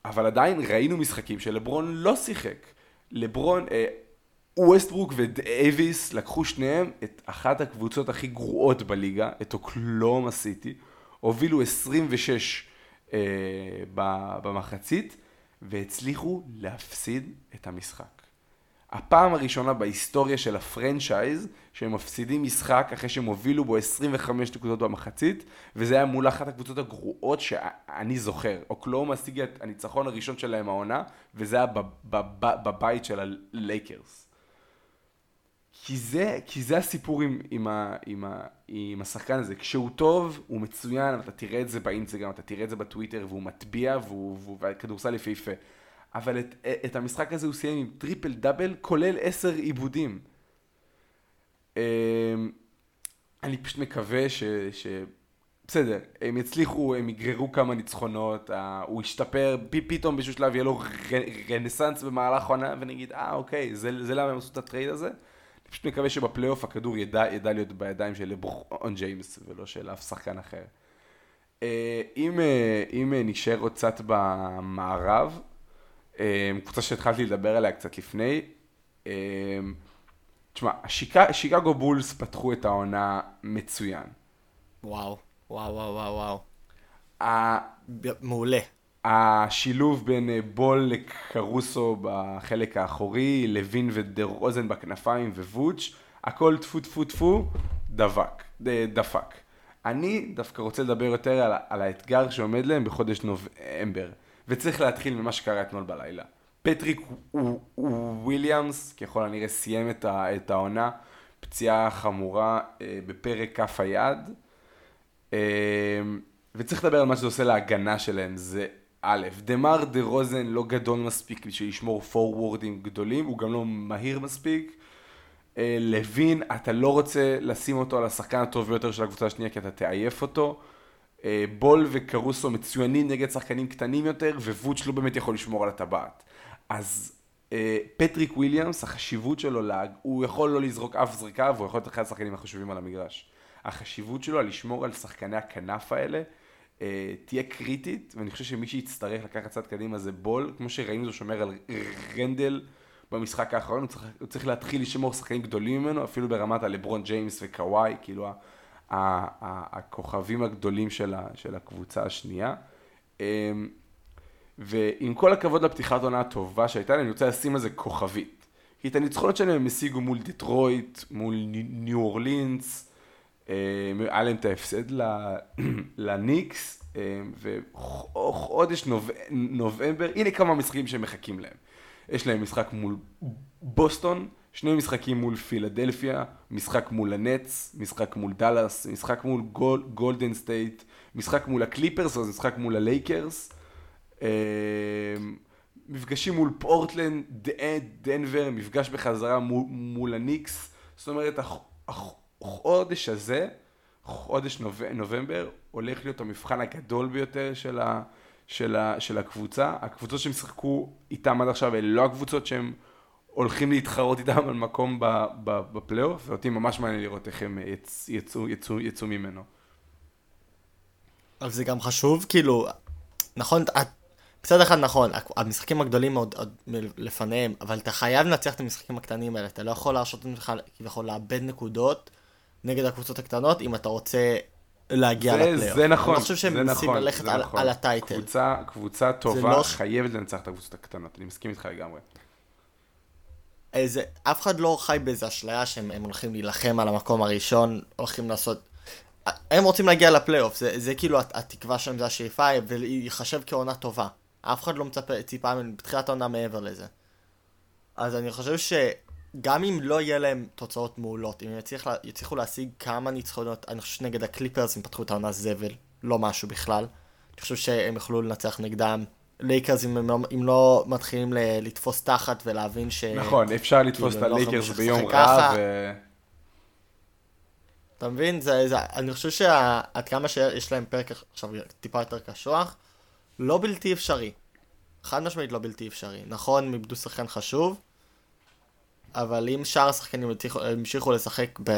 אבל עדיין ראינו משחקים שלברון לא שיחק. לברון, אה, ווסטברוק ודייוויס לקחו שניהם את אחת הקבוצות הכי גרועות בליגה, את אוקלהומה סיטי, הובילו 26 אה, במחצית, והצליחו להפסיד את המשחק. הפעם הראשונה בהיסטוריה של ה franchise שהם מפסידים משחק אחרי שהם הובילו בו 25 נקודות במחצית וזה היה מול אחת הקבוצות הגרועות שאני זוכר. אוקלהומה השיגה את הניצחון הראשון שלהם העונה וזה היה בבית של הלייקרס. כי זה, כי זה הסיפור עם, עם, ה, עם, ה, עם השחקן הזה. כשהוא טוב, הוא מצוין, אתה תראה את זה באינסטגרם, אתה תראה את זה בטוויטר, והוא מטביע, והוא, והוא, והכדורסל יפהפה. אבל את, את המשחק הזה הוא סיים עם triple double, כולל עשר איבודים. אמ, אני פשוט מקווה ש... ש... בסדר, הם יצליחו, הם יגררו כמה ניצחונות, הוא ישתפר, פתאום באיזשהו שלב יהיה לו רנסאנס במהלך העונה, ונגיד, אה, אוקיי, זה, זה למה הם עשו את ה trade הזה? אני פשוט מקווה שבפלייאוף הכדור ידע, ידע להיות בידיים של לברון ג'יימס, ולא של אף שחקן אחר. אה, אם, אה, אם נשאר עוד קצת במערב, אה, קבוצה שהתחלתי לדבר עליה קצת לפני, תשמע, שיקגו בולס פתחו את העונה מצוין. וואו, וואו, וואו, וואו, וואו. מעולה. השילוב בין בול לקרוסו בחלק האחורי, לוין ודה רוזן בכנפיים ווודש, הכל טפו טפו טפו, דבק, דפק. אני דווקא רוצה לדבר יותר על, על האתגר שעומד להם בחודש נובמבר, וצריך להתחיל ממה שקרה אתמול בלילה. פטריק וויליאמס, ככל הנראה סיים את, ה, את העונה, פציעה חמורה אה, בפרק כף היד, אה, וצריך לדבר על מה שזה עושה להגנה שלהם, זה א', דמאר דרוזן לא גדול מספיק בשביל לשמור פורוורדים גדולים, הוא גם לא מהיר מספיק. אה, לוין, אתה לא רוצה לשים אותו על השחקן הטוב ביותר של הקבוצה השנייה כי אתה תעייף אותו. אה, בול וקרוסו מצוינים נגד שחקנים קטנים יותר, ווצ'ביץ' לא באמת יכול לשמור על הטבעת. אז אה, פטריק וויליאמס, החשיבות שלו, הוא יכול לא לזרוק אף זריקה, והוא יכול להיות אחד השחקנים החשובים על המגרש. החשיבות שלו על לשמור על שחקני הכנף האלה, תהיה קריטית, ואני חושב שמי שיצטרך לקחת צעד קדימה זה בול, כמו שראינו זה שומר על רנדל במשחק האחרון, הוא צריך, הוא צריך להתחיל לשמור שחקנים גדולים ממנו, אפילו ברמת הלברון ג'יימס וקוואי, כאילו הכוכבים הגדולים של, ה, של הקבוצה השנייה. אמ, ועם כל הכבוד לפתיחת עונה הטובה שהייתה להם, אני רוצה לשים על זה כוכבית. כי את הניצחונות שלהם הם השיגו מול דטרויט, מול ניו אורלינס, אמ, היה להם את ההפסד לניקס, אמ, וחודש נובמבר, הנה כמה משחקים שהם מחכים להם. יש להם משחק מול בוסטון, שני משחקים מול פילדלפיה, משחק מול הנץ, משחק מול דאלאס, משחק מול גול, גולדן סטייט, משחק מול הקליפרס, אז משחק מול הלייקרס, אה, מפגשים מול פורטלנד, דנבר, מפגש בחזרה מול, מול הניקס, זאת אומרת החודש הזה, חודש נובמבר, הולך להיות המבחן הגדול ביותר של ה... של, ה, של הקבוצה. הקבוצות שהם שיחקו איתם עד עכשיו, אלה לא הקבוצות שהם הולכים להתחרות איתם על מקום בפלייאוף, ואותי ממש מעניין לראות איך הם יצ, יצאו, יצאו, יצאו ממנו. אבל זה גם חשוב, כאילו, נכון, מצד אחד נכון, המשחקים הגדולים עוד, עוד לפניהם, אבל אתה חייב לנצח את המשחקים הקטנים האלה, אתה לא יכול להרשות לך כביכול לאבד נקודות נגד הקבוצות הקטנות, אם אתה רוצה להגיע לפלייאוף. זה נכון, אני חושב שהם מנסים ללכת על, נכון. על הטייטל. קבוצה, קבוצה טובה לא... חייבת לנצח את הקבוצות הקטנות, אני מסכים איתך לגמרי. איזה, אף אחד לא חי באיזה אשליה שהם הולכים להילחם על המקום הראשון, הולכים לעשות... הם רוצים להגיע לפלייאוף, זה, זה כאילו התקווה שלהם, זה השאיפה, וייחשב כעונה טובה. אף אחד לא מצפה, ציפה בתחילת העונה מעבר לזה. אז אני חושב ש... גם אם לא יהיה להם תוצאות מעולות, אם יצליח, יצליחו להשיג כמה ניצחונות, אני חושב שנגד הקליפרס הם פתחו את העונה זבל, לא משהו בכלל. אני חושב שהם יוכלו לנצח נגדם. לייקרס אם לא, אם לא מתחילים ל, לתפוס תחת ולהבין ש... נכון, אפשר לתפוס כאילו, את לא הלייקרס ביום רע ו... אתה מבין? זה, זה, אני חושב שעד כמה שיש להם פרק עכשיו טיפה יותר קשוח, לא בלתי אפשרי. חד משמעית לא בלתי אפשרי. נכון, הם איבדו שחקן חשוב, אבל אם שאר השחקנים המשיכו לשחק ב...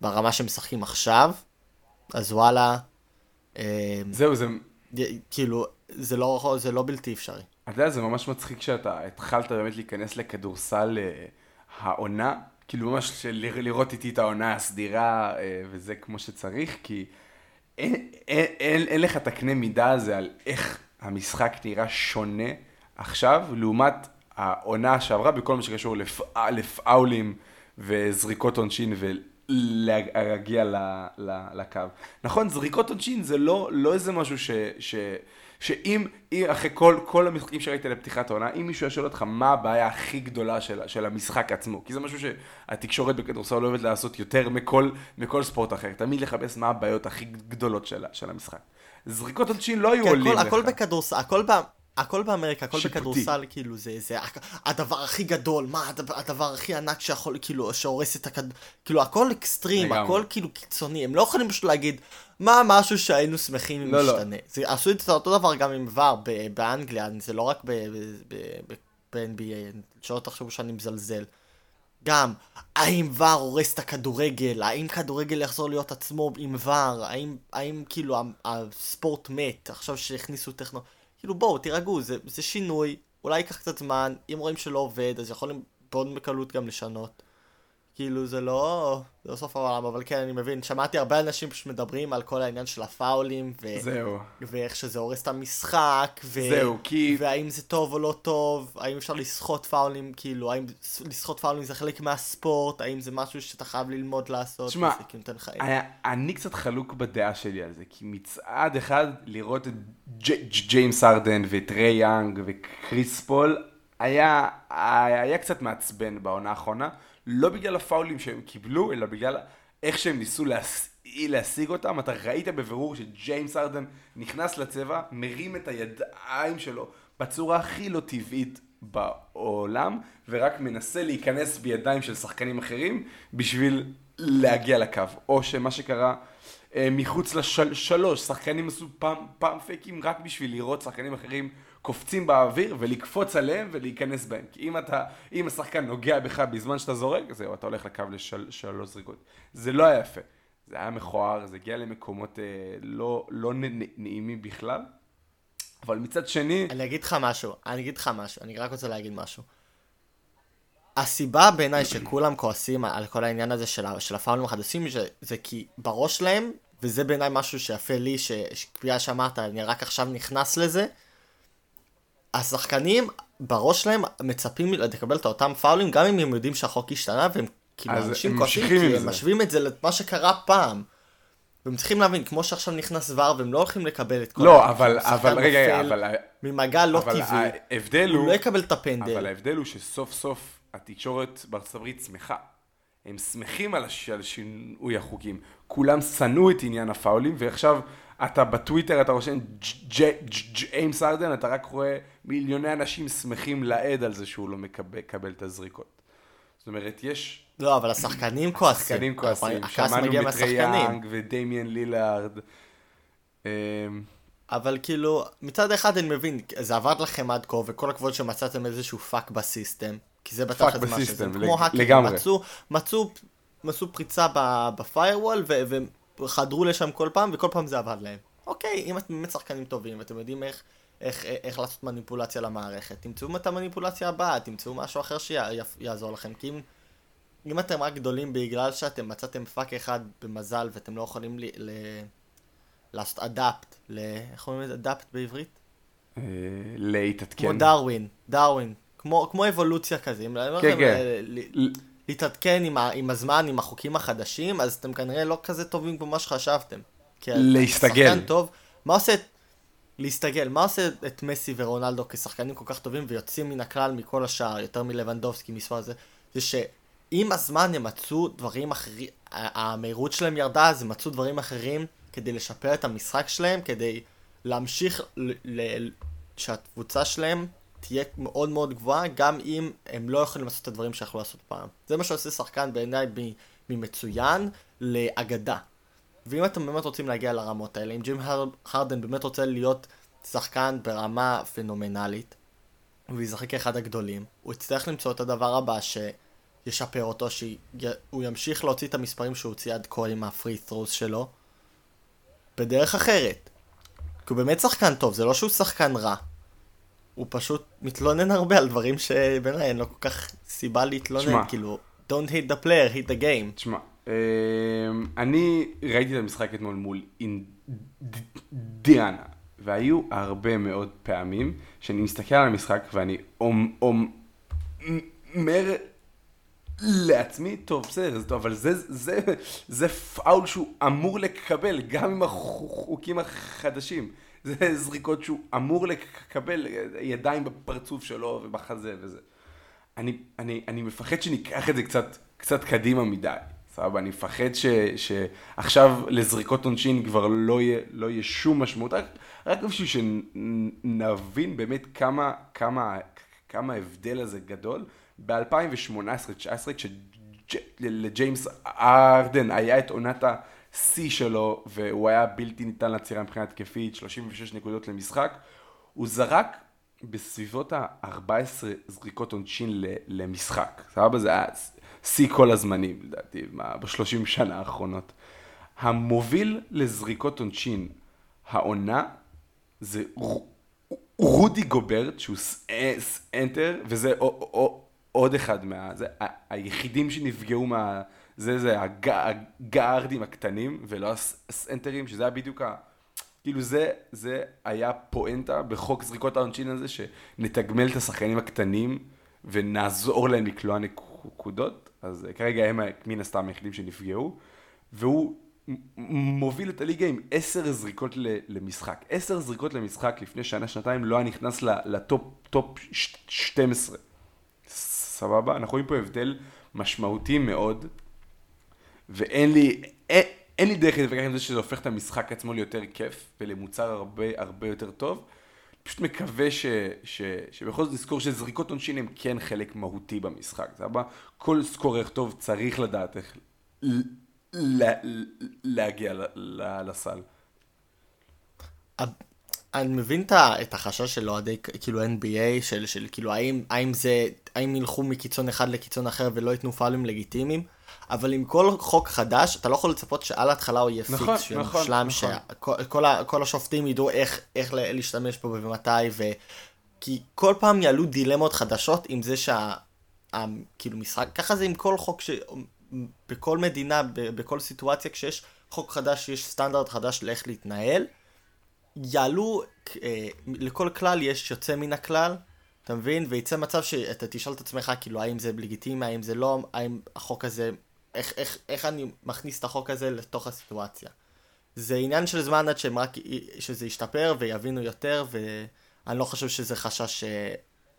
ברמה שהם משחקים עכשיו, אז וואלה... אה, זהו, זה... כאילו, זה לא, זה לא בלתי אפשרי. אתה יודע, זה ממש מצחיק שאתה התחלת באמת להיכנס לכדורסל אה, העונה, כאילו ממש לראות איתי את העונה הסדירה אה, וזה כמו שצריך, כי אין, אין, אין, אין לך את הקנה מידה הזה על איך המשחק נראה שונה עכשיו, לעומת העונה שעברה בכל מה שקשור לפ... לפאולים וזריקות עונשין ולהגיע ל... לקו. נכון, זריקות עונשין זה לא, לא איזה משהו ש... שאם, אחרי כל, כל המשחקים שראית לפתיחת העונה, אם מישהו ישאל אותך מה הבעיה הכי גדולה של, של המשחק עצמו, כי זה משהו שהתקשורת בכדורסל לא אוהבת לעשות יותר מכל, מכל ספורט אחר, תמיד לחפש מה הבעיות הכי גדולות של, של המשחק. זריקות עונשין לא היו עולים לך. הכל בכדורסל, הכל פעם... הכל באמריקה, הכל שיפוטי. בכדורסל, כאילו, זה, זה הדבר הכי גדול, מה הדבר, הדבר הכי ענק שיכול, כאילו, שהורס את הכד... כאילו, הכל אקסטרים, לגמרי. הכל כאילו קיצוני, הם לא יכולים פשוט להגיד, מה משהו שהיינו שמחים אם לא, לא. משתנה. זה, עשו את אותו דבר גם עם ור באנגליה, זה לא רק ב-NBA, שלא תחשבו שאני מזלזל. גם, האם ור הורס את הכדורגל? האם כדורגל יחזור להיות עצמו עם ור? האם, האם כאילו הספורט מת עכשיו שהכניסו טכנו... כאילו בואו, תירגעו, זה, זה שינוי, אולי ייקח קצת זמן, אם רואים שלא עובד, אז יכולים מאוד בקלות גם לשנות. כאילו זה לא, זה לא סוף העולם, אבל כן, אני מבין, שמעתי הרבה אנשים פשוט מדברים על כל העניין של הפאולים, ו... זהו. ואיך שזה הורס את המשחק, ו... זהו, כי- והאם זה טוב או לא טוב, האם אפשר לסחוט פאולים, כאילו, האם לסחוט פאולים זה חלק מהספורט, האם זה משהו שאתה חייב ללמוד לעשות, תשמע, וזה כאילו נותן חיים. היה- אני קצת חלוק בדעה שלי על זה, כי מצד אחד, לראות את ג'יימס הארדן ואת טריי יאנג וקריס פול, היה, היה קצת מעצבן בעונה האחרונה, לא בגלל הפאולים שהם קיבלו, אלא בגלל איך שהם ניסו להס... להשיג אותם. אתה ראית בבירור שג'יימס הארדן נכנס לצבע, מרים את הידיים שלו בצורה הכי לא טבעית בעולם, ורק מנסה להיכנס בידיים של שחקנים אחרים בשביל להגיע לקו. או שמה שקרה אה, מחוץ לשלוש, שחקנים עשו פעם, פעם פייקים רק בשביל לראות שחקנים אחרים קופצים באוויר ולקפוץ עליהם ולהיכנס בהם. כי אם אתה, אם השחקן נוגע בך בזמן שאתה זורק, זהו, אתה הולך לקו לשלוש זריקות. זה לא היה יפה. זה היה מכוער, זה הגיע למקומות אה, לא, לא נעימים בכלל. אבל מצד שני, אני אגיד לך משהו, אני אגיד לך משהו, אני רק רוצה להגיד משהו. הסיבה בעיניי שכולם כועסים על כל העניין הזה של, של הפאולים החדשים, זה, כי בראש שלהם, וזה בעיניי משהו שיפה לי, ש- שבגלל שאמרת, אני רק עכשיו נכנס לזה, השחקנים בראש שלהם מצפים לקבל את אותם פאולים, גם אם הם יודעים שהחוק השתנה, והם כאילו אנשים כועסים, כי הם זה. משווים את זה למה שקרה פעם. והם צריכים להבין, כמו שעכשיו נכנס ור, והם לא הולכים לקבל את כל לא, אבל, אבל, רגע, אבל, ממגע לא אבל טבעי, ההבדל הוא הוא, לא יקבל את הפנדל. אבל ההבדל הוא שסוף סוף התקשורת בארצות הברית שמחה. הם שמחים על, הש... על שינוי החוקים. כולם שנאו את עניין הפאולים, ועכשיו אתה בטוויטר, אתה רושם ג'יימס ארדן, אתה רק רואה מיליוני אנשים שמחים לעד על זה שהוא לא מקבל, את הזריקות. זאת אומרת, יש לא, אבל השחקנים כועסים. שחקנים כועסים, שמענו מגיע את ריי מהשחקנים. יאנג ודמיאן לילארד. אמ, אבל כאילו, מצד אחד אני מבין, זה עבד לכם עד כה, וכל הכבוד שמצאתם איזשהו fuck ב system, כי זה בתכלס מה שזה, ב system, כמו לגמרי. מצאו, מצאו, מצאו פריצה ב firewall, וחדרו לשם כל פעם, וכל פעם זה עבד להם. אוקיי, אם אתם באמת שחקנים טובים, ואתם יודעים איך, איך, איך לעשות מניפולציה למערכת, תמצאו את המניפולציה הבאה, תמצאו משהו אחר שיעזור לכם, כי אם... אם אתם רק גדולים בגלל שאתם מצאתם fuck אחד במזל ואתם לא יכולים ל... ל... לעשות adapt, ל... איך אומרים לזה? adapt בעברית? אה, להתעדכן. כמו דרווין, דרווין. כמו, כמו אבולוציה כזה. אם כן, כן. אה, להתעדכן עם. עם הזמן, עם החוקים החדשים, אז אתם כנראה לא כזה טובים כמו מה שחשבתם. להסתגל. שחקן טוב, מה עושה את... להסתגל, מה עושה את מסי ורונלדו כשחקנים כל כך טובים ויוצאים מן הכלל מכל השאר, יותר מלבנדובסקי, מספר הזה, זה שעם הזמן הם מצאו דברים אחרים, המהירות שלהם ירדה, אז הם מצאו דברים אחרים כדי לשפר את המשחק שלהם, כדי להמשיך ל... ל... שהקבוצה שלהם תהיה מאוד מאוד גבוהה, גם אם הם לא יכולים לעשות את הדברים שיכולו לעשות פעם. זה מה שעושה שחקן בעיניי ממצוין לאגדה. ואם אתם באמת רוצים להגיע לרמות האלה, אם ג'ים הר- הרדן באמת רוצה להיות שחקן ברמה פנומנלית, וישחק כאחד הגדולים, הוא יצטרך למצוא את הדבר הבא שישפר אותו, שהוא ימשיך להוציא את המספרים שהוא הוציא עד כה עם הפרי ת'רוס שלו, בדרך אחרת. כי הוא באמת שחקן טוב, זה לא שהוא שחקן רע. הוא פשוט מתלונן הרבה על דברים שבעיניי אין לו כל כך סיבה להתלונן, שמע. כאילו, don't hit the player, hit the game. תשמע, אני ראיתי את המשחק אתמול מול אינדיאנה, והיו הרבה מאוד פעמים שאני מסתכל על המשחק ואני אומ- אומר לעצמי, טוב, בסדר, אבל זה פאול שהוא אמור לקבל, גם עם החוקים החדשים. זה זריקות שהוא אמור לקבל, ידיים בפרצוף שלו ובחזה וזה. אני, אני, אני מפחד שניקח את זה קצת, קצת קדימה מדי. סבבה, אני מפחד שעכשיו לזריקות עונשין כבר לא יהיה, לא יהיה שום משמעות, רק, רק בשביל שנבין באמת כמה, כמה, כמה ההבדל הזה גדול. ב-2018-2019, כשלג'יימס ארדן היה את עונת השיא שלו, והוא היה בלתי ניתן לעצירה מבחינה התקפית, 36 נקודות למשחק, הוא זרק בסביבות ה-14 זריקות עונשין למשחק. סבבה? זה היה שיא כל הזמנים, לדעתי, בשלושים שנה האחרונות. המוביל לזריקות עונשין העונה זה רודי גוברט, שהוא סנטר, וזה עוד אחד מה... זה היחידים שנפגעו מה... זה זה הגארדים הקטנים, ולא הסנטרים, שזה היה בדיוק ה... כאילו זה, זה היה פואנטה בחוק זריקות העונשין הזה, שנתגמל את השחקנים הקטנים ונעזור להם לקלוע נקודות, אז כרגע הם מן הסתם היחידים שנפגעו, והוא מוביל את הליגה עם עשר זריקות למשחק. עשר זריקות למשחק לפני שנה, שנתיים לא היה נכנס ל top top 12. סבבה? אנחנו רואים פה הבדל משמעותי מאוד, ואין לי, אין, אין לי דרך להתווכח עם זה שזה הופך את המשחק עצמו ליותר כיף ולמוצר הרבה הרבה יותר טוב. פשוט מקווה ש, ש, שבכל זאת נזכור שזריקות עונשין הם כן חלק מהותי במשחק, סבבה? כל סקורר טוב צריך לדעת איך לה, להגיע לסל. אני מבין את החשש של אוהדי כאילו NBA, של, של כאילו האם, האם זה, האם ילכו מקיצון אחד לקיצון אחר ולא ייתנו פאולים לגיטימיים, אבל עם כל חוק חדש, אתה לא יכול לצפות שעל ההתחלה הוא יהיה נכון, פיקס, נכון, מושלם, נכון. שכל כל השופטים ידעו איך, איך להשתמש בו ומתי, ו... כי כל פעם יעלו דילמות חדשות עם זה שה... כאילו משחק, ככה זה עם כל חוק ש... בכל מדינה, בכל סיטואציה, כשיש חוק חדש, יש סטנדרט חדש לאיך להתנהל, יעלו, אה, לכל כלל יש יוצא מן הכלל, אתה מבין? וייצא מצב שאתה תשאל את עצמך, כאילו, האם זה לגיטימי, האם זה לא, האם החוק הזה, איך, איך, איך אני מכניס את החוק הזה לתוך הסיטואציה. זה עניין של זמן עד שהם רק, שזה ישתפר ויבינו יותר, ואני לא חושב שזה חשש,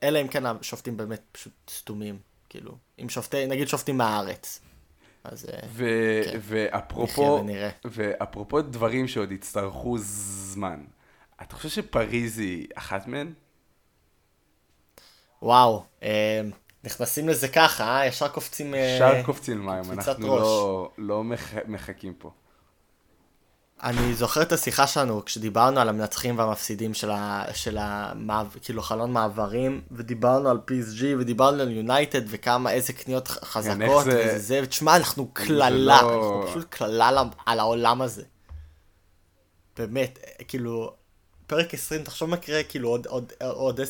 אלא אם כן השופטים באמת פשוט סתומים, כאילו, אם שופטי, נגיד שופטים מהארץ. אז ו- כן. ואפרופו, ואפרופו דברים שעוד יצטרכו זמן, אתה חושב שפריז היא אחת מהן? וואו, אה, נכנסים לזה ככה, אה? ישר קופצים... אה, ישר קופצים מים, אנחנו לא, לא מח... מחכים פה. אני זוכר את השיחה שלנו כשדיברנו על המנצחים והמפסידים של, ה, של המעב, כאילו חלון מעברים, ודיברנו על PSG ודיברנו על יונייטד וכמה, איזה קניות חזקות, זה... וזה זה, ותשמע, אנחנו קללה, לא... אנחנו פשוט קללה על העולם הזה. באמת, כאילו, פרק 20, תחשוב מה קרה, כאילו עוד, עוד, עוד 10-20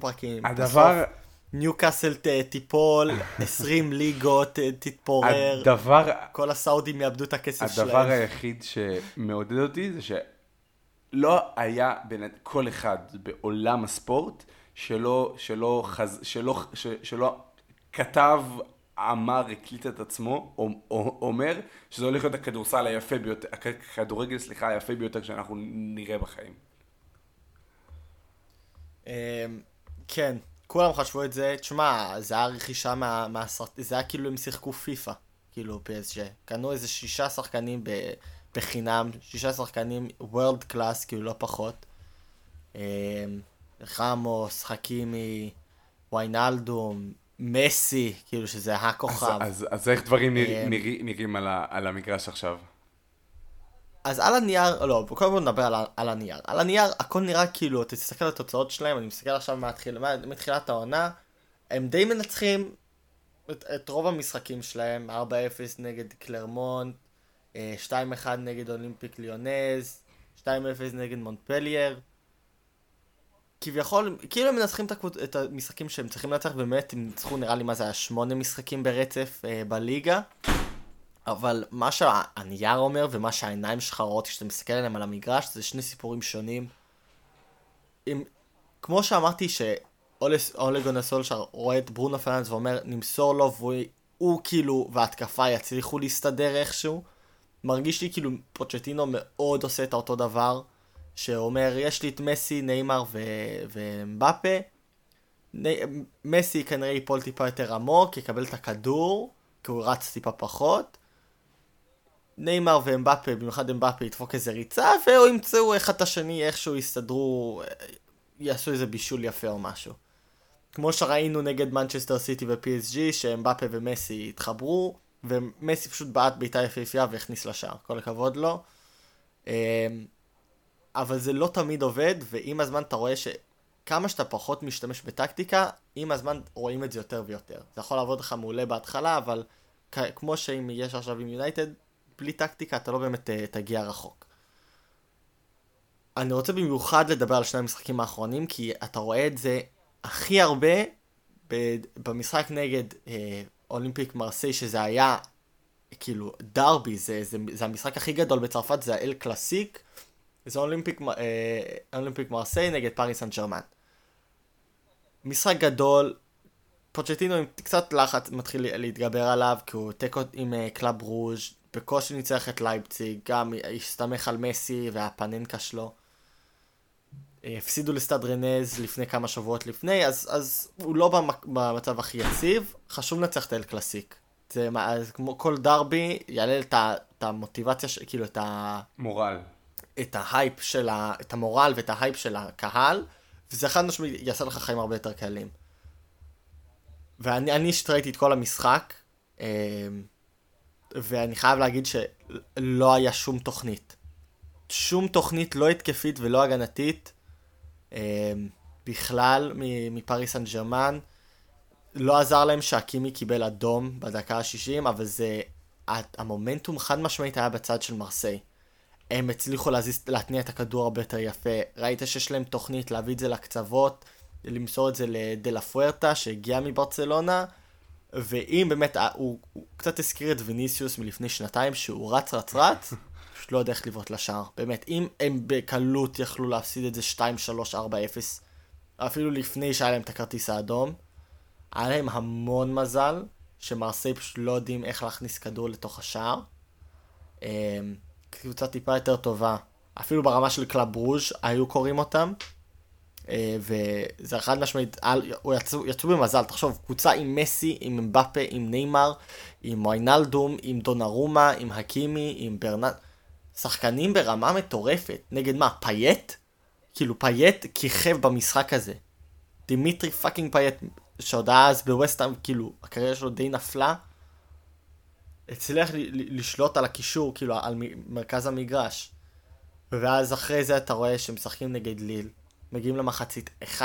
פרקים. הדבר... ניוקאסל תיפול, 20 ליגות תתפורר, הדבר... כל הסעודים יאבדו את הכסף הדבר שלהם. הדבר היחיד שמעודד אותי זה שלא היה בין כל אחד בעולם הספורט שלא, שלא, חז... שלא, ש... שלא כתב, אמר, הקליט את עצמו, או, או, אומר שזה הולך להיות הכדורסל היפה ביותר, הכדורגל, סליחה, היפה ביותר שאנחנו נראה בחיים. אמ, כן, כולם חשבו את זה, תשמע, זה היה רכישה מה, מהסרט... זה היה כאילו הם שיחקו פיפא, כאילו PSG. קנו איזה שישה שחקנים ב... בחינם, שישה שחקנים world class, כאילו לא פחות. אמ, ראמוס, חכימי, ויינלדום, מסי, כאילו שזה הכוכב. אז, אז, אז איך דברים אמ, נרא, נראים על, ה, על המגרש עכשיו? אז על הנייר, לא, קודם כל נדבר על, על הנייר. על הנייר הכל נראה כאילו, אתה תסתכל על התוצאות שלהם, אני מסתכל עכשיו מהתחיל, מתחילת העונה, הם די מנצחים את, את רוב המשחקים שלהם, 4-0 נגד קלרמונט, 2-1 אה, נגד אולימפיק ליון, 2-0 נגד מונפלייה. כביכול, כאילו הם מנצחים את המשחקים שהם צריכים לנצח, באמת, הם ניצחו נראה לי מה זה היה שמונה משחקים ברצף אה, בליגה. אבל מה שהנייר אומר ומה שהעיניים שלך רואות כשאתה מסתכל עליהם על המגרש זה שני סיפורים שונים. אם, כמו שאמרתי שאולה גונאר סולשיאר רואה את ברונו פרננס ואומר נמסור לו והוא הוא, כאילו וההתקפה יצליחו להסתדר איכשהו. מרגיש לי כאילו פוצ'טינו מאוד עושה את אותו דבר. שאומר יש לי את מסי, ניימאר ואמבפה. מסי כנראה ייפול טיפה יותר עמוק, יקבל את הכדור, כי הוא רץ טיפה פחות. ניימר ואמבפה, במיוחד אמבפה, ידפוק איזה ריצה, או ימצאו אחד את השני, איכשהו יסתדרו, יעשו איזה בישול יפה או משהו. כמו שראינו נגד מנצ'סטר סיטי ו-PSG, שאמבפה ומסי התחברו, ומסי פשוט בעט בעיטה יפהפייה והכניס לשער, כל הכבוד לו. אמ, אבל זה לא תמיד עובד, ועם הזמן אתה רואה שכמה שאתה פחות משתמש בטקטיקה, עם הזמן רואים את זה יותר ויותר. זה יכול לעבוד לך מעולה בהתחלה, אבל כמו שאם יש עכשיו עם יונייטד, בלי טקטיקה אתה לא באמת אה, תגיע רחוק. אני רוצה במיוחד לדבר על שני המשחקים האחרונים, כי אתה רואה את זה הכי הרבה במשחק נגד אה, אולימפיק מרסיי, שזה היה כאילו דרבי, זה, זה, זה המשחק הכי גדול בצרפת, זה הלה קלאסיק, זה אולימפיק, אה, אולימפיק מרסיי נגד פאריס סן ג'רמן. משחק גדול, פוצ'טינו עם קצת לחץ מתחיל להתגבר עליו, כי הוא תיקו עם אה, קלאב ברוז', בקושי ניצח את לייפציג, גם הסתמך על מסי והפננקה שלו. אה, הפסידו לסטאד רנז לפני כמה שבועות לפני, אז, אז הוא לא במצב הכי יציב, חשוב לנצח את הלה קלאסיק. זה כמו כל דרבי, יעלה את, את המוטיבציה, כאילו את ה... מורל. את ההייפ של ה... את המורל ואת ההייפ של הקהל, וזה חד משמעית יעשה לך חיים הרבה יותר קלים. ואני אישית ראיתי את כל המשחק, אה, ואני חייב להגיד שלא היה שום תוכנית. שום תוכנית לא התקפית ולא הגנתית אה, בכלל מפריס סן ג'רמן. לא עזר להם שהקימי קיבל אדום בדקה ה-60, אבל זה... המומנטום חד משמעית היה בצד של מרסיי. הם הצליחו להזיז, להתניע את הכדור הרבה יותר יפה. ראית שיש להם תוכנית להביא את זה לקצוות, למסור את זה לדלה פוארטה שהגיע מברצלונה, ואם באמת, אה, הוא, הוא קצת הזכיר את ויניסיוס מלפני שנתיים, שהוא רץ רץ רץ, פשוט לא יודע איך לבעוט לשער. באמת, אם הם בקלות יכלו להפסיד את זה 2, 3, 4, 0, אפילו לפני שהיה להם את הכרטיס האדום, היה להם המון מזל, שמרסיי פשוט לא יודעים איך להכניס כדור לתוך השער. אמ, קבוצה טיפה יותר טובה, אפילו ברמה של קלאב ברוז' היו קוראים אותם. אה, וזה חד משמעית, יצאו, יצאו במזל, תחשוב, קבוצה עם מסי, עם אמבפה, עם ניימר, עם ויינלדום, עם דונרומה, עם חכימי, עם ברנד, שחקנים ברמה מטורפת. נגד מה, פאייט? כאילו פייט כיכב במשחק הזה. דימיטרי fucking פייט, שעוד אז בווסטהאם, כאילו, הקריירה שלו די נפלה. הצליח לשלוט על הקישור, כאילו, על מרכז המגרש. ואז אחרי זה אתה רואה שמשחקים נגד ליל. מגיעים למחצית 1-0,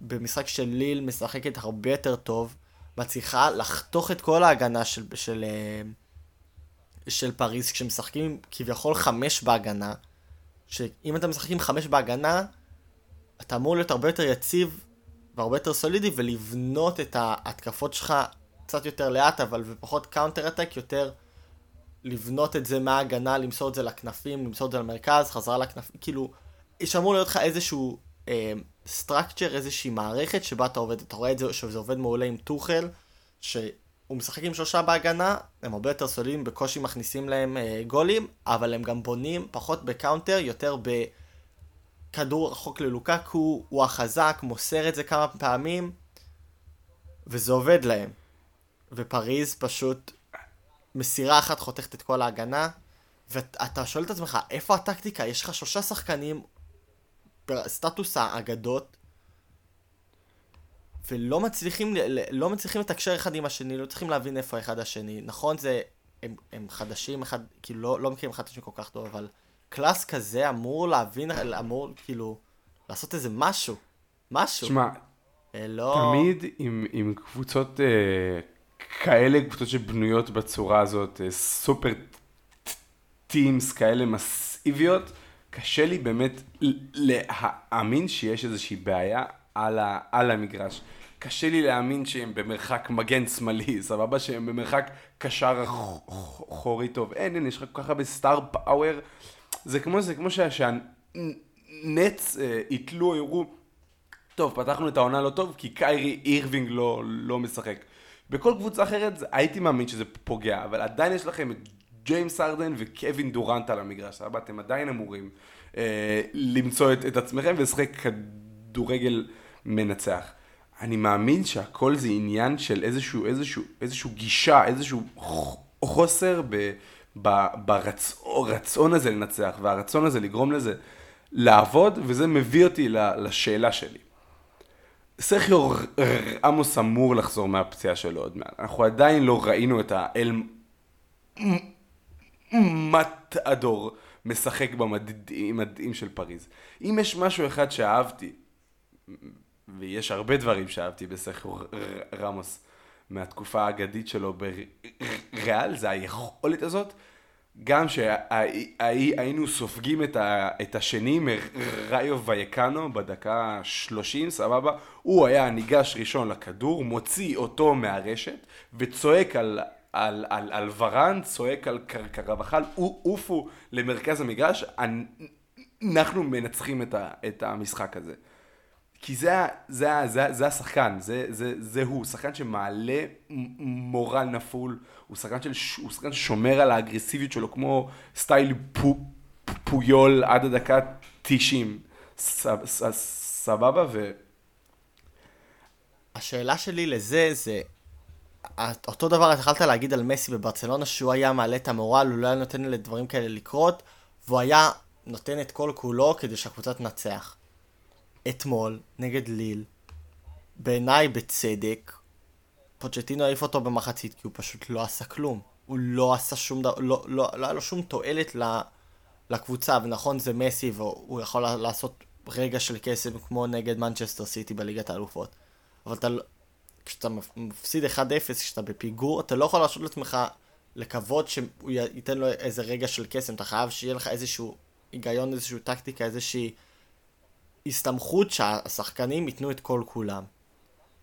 במשחק של ליל משחקת הרבה יותר טוב, מצליחה לחתוך את כל ההגנה של, של, אה, של פריז, כשמשחקים כביכול חמש בהגנה, שאם אתה משחק עם חמש בהגנה, אתה אמור להיות הרבה יותר יציב והרבה יותר סולידי ולבנות את ההתקפות שלך קצת יותר לאט, אבל ופחות counter attack, יותר לבנות את זה מההגנה, למסור את זה לכנפים, למסור את זה למרכז, חזרה לכנפים, כאילו, שאמור להיות לך איזשהו structure, אה, איזושהי מערכת שבה אתה עובד, אתה רואה את זה, שזה עובד מעולה עם טוחל, שהוא משחק עם שלושה בהגנה, הם הרבה יותר סולידים, בקושי מכניסים להם אה, גולים, אבל הם גם בונים פחות ב counter, יותר בכדור רחוק ללוקקו, הוא החזק, מוסר את זה כמה פעמים, וזה עובד להם. ופריז פשוט מסירה אחת חותכת את כל ההגנה, ואתה שואל את עצמך, איפה הטקטיקה? יש לך שלושה שחקנים סטטוס האגדות, ולא מצליחים, לא מצליחים לתקשר אחד עם השני, לא צריכים להבין איפה אחד השני. נכון, זה, הם, הם חדשים, אחד, כאילו, לא, לא מכירים אחד את השני כל כך טוב, אבל קלאס כזה אמור להבין, אמור, כאילו, לעשות איזה משהו. משהו. שמע, אה, לא... תמיד עם, עם קבוצות אה, כאלה, קבוצות שבנויות בצורה הזאת, אה, סופר טימס כאלה מסיביות, קשה לי באמת להאמין שיש איזושהי בעיה על, ה, על המגרש. קשה לי להאמין שהם במרחק מגן שמאלי, סבבה? שהם במרחק קשר אחורי טוב. אין, אין, יש לך כל כך הרבה star power. זה כמו, זה כמו שהנטס אה, יתלו, יראו, טוב, פתחנו את העונה לא טוב, כי קיירי אירווינג לא, לא משחק. בכל קבוצה אחרת הייתי מאמין שזה פוגע, אבל עדיין יש לכם את ג'יימס ארדן וקווין דורנט על המגרש, סבבה? אתם עדיין אמורים אה, למצוא את, את עצמכם ולשחק כדורגל מנצח. אני מאמין שהכל זה עניין של איזשהו, איזשהו, איזשהו גישה, איזשהו חוסר ב, ברצון הזה לנצח, והרצון הזה לגרום לזה לעבוד, וזה מביא אותי לשאלה שלי. סרחיו עמוס אמור לחזור מהפציעה שלו עוד מעט. אנחנו עדיין לא ראינו את האל מתאדור משחק במדעים של פריז. אם יש משהו אחד שאהבתי, ויש הרבה דברים שאהבתי בסרחיו רמוס מהתקופה האגדית שלו בריאל, זה היכולת הזאת גם שהיינו סופגים את השני מראיו וייקנו בדקה 30, סבבה? הוא היה ניגש ראשון לכדור, מוציא אותו מהרשת וצועק על, על, על, על ורן, צועק על קרבחל, עופו למרכז המגרש, אנחנו מנצחים את, ה, את המשחק הזה. כי זה, זה, זה, זה השחקן, זה, זה, זה הוא, שחקן שמעלה מורל נפול, הוא שחקן, של, הוא שחקן ששומר על האגרסיביות שלו, כמו סטייל פו, פויול עד הדקה 90, סבבה? ו... השאלה שלי לזה זה, אותו דבר אתה יכולת להגיד על מסי בברצלונה, שהוא היה מעלה את המורל, הוא לא היה נותן לדברים כאלה לקרות, והוא היה נותן את כל כולו כדי שהקבוצה תנצח. אתמול, נגד ליל, בעיניי בצדק, פוצ'טינו העיף אותו במחצית, כי הוא פשוט לא עשה כלום. הוא לא עשה שום דבר, לא, לא, לא היה לו שום תועלת לקבוצה, ונכון זה מסי, והוא יכול לעשות רגע של קסם כמו נגד מנצ'סטר סיטי בליגת האלופות. אבל אתה, לא, כשאתה מפסיד 1-0, כשאתה בפיגור, אתה לא יכול להרשות לעצמך לקוות שהוא ייתן לו איזה רגע של קסם, אתה חייב שיהיה לך איזשהו היגיון, איזשהו טקטיקה, איזושהי הסתמכות שהשחקנים ייתנו את כל כולם.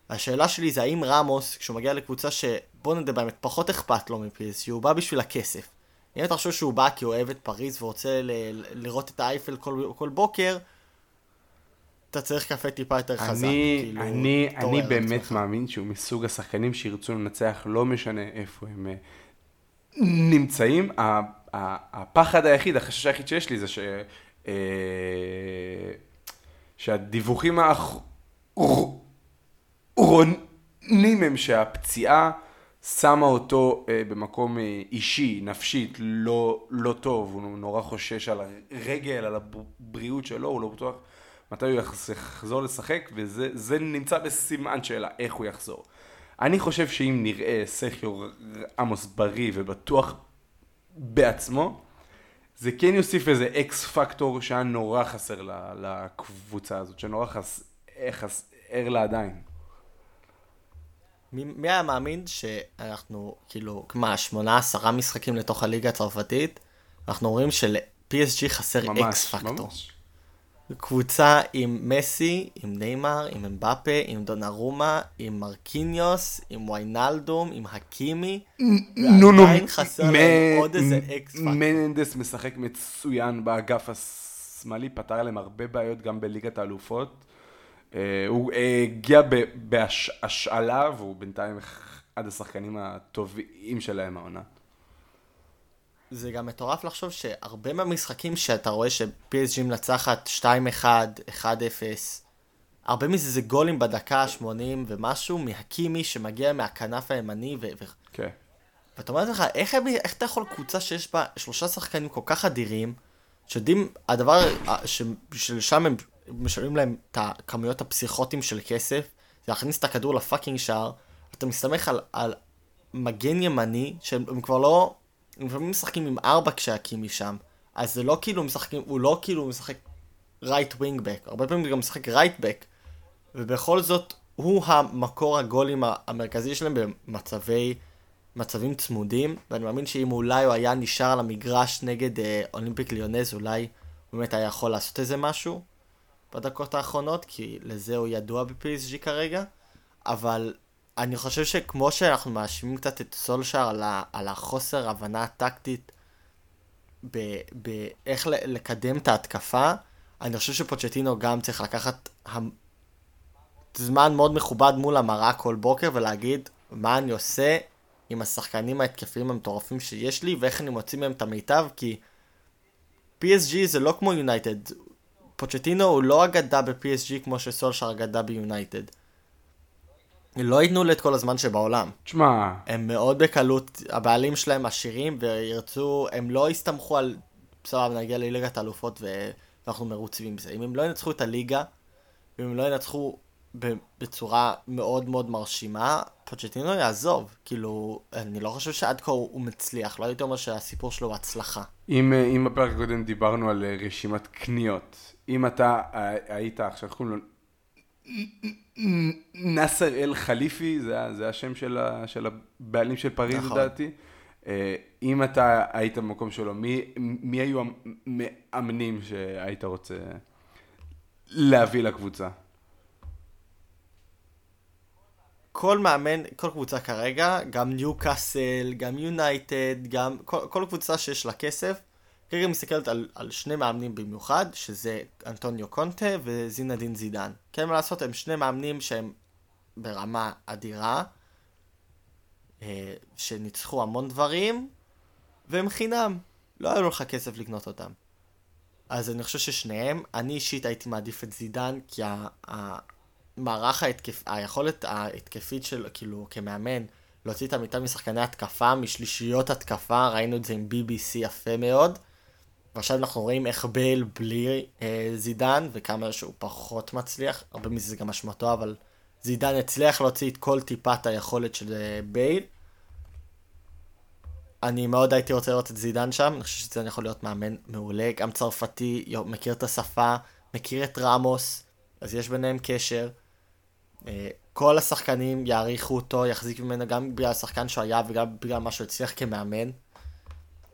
השאלה שלי זה האם רמוס, כשהוא מגיע לקבוצה שבוא נדבר באמת, פחות אכפת לו מפריז, הוא בא בשביל הכסף. אם אתה חושב שהוא בא כי הוא אוהב את פריז ורוצה ל- לראות את האייפל כל, כל בוקר, אתה צריך קפה טיפה יותר חזק. אני, כאילו, אני, אני באמת עצמך. מאמין שהוא מסוג השחקנים שירצו לנצח, לא משנה איפה הם אה, נמצאים. הפחד היחיד, החשש היחיד שיש לי זה ש... אה, שהדיווחים האחרונים הם שהפציעה שמה אותו אה, במקום אישי, נפשית, לא, לא טוב, הוא נורא חושש על הרגל, על הבריאות שלו, הוא לא בטוח מתי הוא יחזור לשחק, וזה נמצא בסימן שאלה, איך הוא יחזור. אני חושב שאם נראה סכיו עמוס בריא ובטוח בעצמו, זה כן יוסיף איזה אקס פקטור שהיה נורא חסר לקבוצה הזאת, שנורא חסר חס, לה עדיין. מי, היה מאמין שאנחנו, כאילו, מה, שמונה, עשרה משחקים לתוך הליגה הצרפתית, אנחנו רואים של-PSG חסר ממש, X factor. ממש. קבוצה עם מסי, עם ניימר, עם אמבפה, עם דונרומה, עם מרקיניוס, עם ויינלדום, עם הקימי, ועדיין חסר להם עוד איזה X factor. מנדס משחק מצוין באגף השמאלי, פתר להם הרבה בעיות גם בליגת האלופות. אה, הוא הגיע בהשאלה, והוא בינתיים אחד השחקנים הטובים שלהם העונה. זה גם מטורף לחשוב שהרבה מהמשחקים שאתה רואה ש-PSG מנצחת 2-1, 1-0, הרבה מזה זה גולים בדקה ה-80 ומשהו מהקימי שמגיע מהכנף הימני ו... כן. ואתה אומר לך, איך, איך אתה יכול קבוצה שיש בה שלושה שחקנים כל כך אדירים, שיודעים, הדבר שלשם הם משלמים להם את הכמויות הפסיכוטיים של כסף, זה להכניס את הכדור ל fucking שער, אתה מסתמך על, על מגן ימני, שהם כבר לא הם לפעמים משחקים עם ארבע כשהקימי שם, אז זה לא כאילו משחקים, הוא לא כאילו משחק right wing back, הרבה פעמים הוא גם משחק right back, ובכל זאת הוא המקור הגולים המרכזי שלהם במצבי, מצבים צמודים, ואני מאמין שאם אולי הוא היה נשאר על המגרש נגד אה, אולימפיק ליונז, אולי הוא באמת היה יכול לעשות איזה משהו בדקות האחרונות, כי לזה הוא ידוע ב-PSG כרגע, אבל אני חושב שכמו שאנחנו מאשימים קצת את סולשאר על, על החוסר הבנה הטקטית באיך לקדם את ההתקפה, אני חושב שפוצ'טינו גם צריך לקחת זמן מאוד מכובד מול המראה כל בוקר ולהגיד מה אני עושה עם השחקנים ההתקפיים המטורפים שיש לי ואיך אני מוציא מהם את המיטב כי PSG זה לא כמו יונייטד. פוצ'טינו הוא לא אגדה ב-PSG כמו שסולשאר אגדה ביונייטד. לא ייתנו לי את כל הזמן שבעולם. תשמע... הם מאוד בקלות, הבעלים שלהם עשירים וירצו, הם לא יסתמכו על, בסדר, נגיע לליגת האלופות ואנחנו מרוצים עם זה. אם הם לא ינצחו את הליגה, ואם הם לא ינצחו בצורה מאוד מאוד מרשימה, פוצ'טינו יעזוב. כאילו, אני לא חושב שעד כה הוא מצליח, לא הייתי אומר שהסיפור שלו הוא הצלחה. אם, אם בפרק הקודם דיברנו על אה, רשימת קניות, אם אתה אה, היית, עכשיו איך קוראים לו? נאסר אל חליפי, זה, זה השם של, ה, של הבעלים של פריז נכון. לדעתי. אם אתה היית במקום שלו, מי, מי היו המאמנים שהיית רוצה להביא לקבוצה? כל מאמן, כל קבוצה כרגע, גם ניו קאסל, גם יונייטד, גם כל, כל קבוצה שיש לה כסף, כרגע מסתכלת על, על שני מאמנים במיוחד, שזה אנטוניו קונטה וזינדין זידן. כן, מה לעשות, הם שני מאמנים שהם ברמה אדירה, אה, שניצחו המון דברים, והם חינם. לא היה לך כסף לקנות אותם. אז אני חושב ששניהם, אני אישית הייתי מעדיף את זידן, כי המערך ההתקף, היכולת ההתקפית שלו, כאילו, כמאמן, להוציא את המיטה משחקני התקפה, משלישיות התקפה, ראינו את זה עם BBC יפה מאוד. ועכשיו אנחנו רואים איך בייל בלי אה, זידן, וכמה שהוא פחות מצליח, הרבה מזה זה גם אשמתו, אבל זידן הצליח להוציא את כל טיפת היכולת של אה, בייל. אני מאוד הייתי רוצה לראות את זידן שם, אני חושב שזידן יכול להיות מאמן מעולה, גם צרפתי, מכיר את השפה, מכיר את רמוס, אז יש ביניהם קשר. אה, כל השחקנים יעריכו אותו, יחזיקו ממנו גם בגלל השחקן שהוא היה וגם בגלל מה שהוא הצליח כמאמן.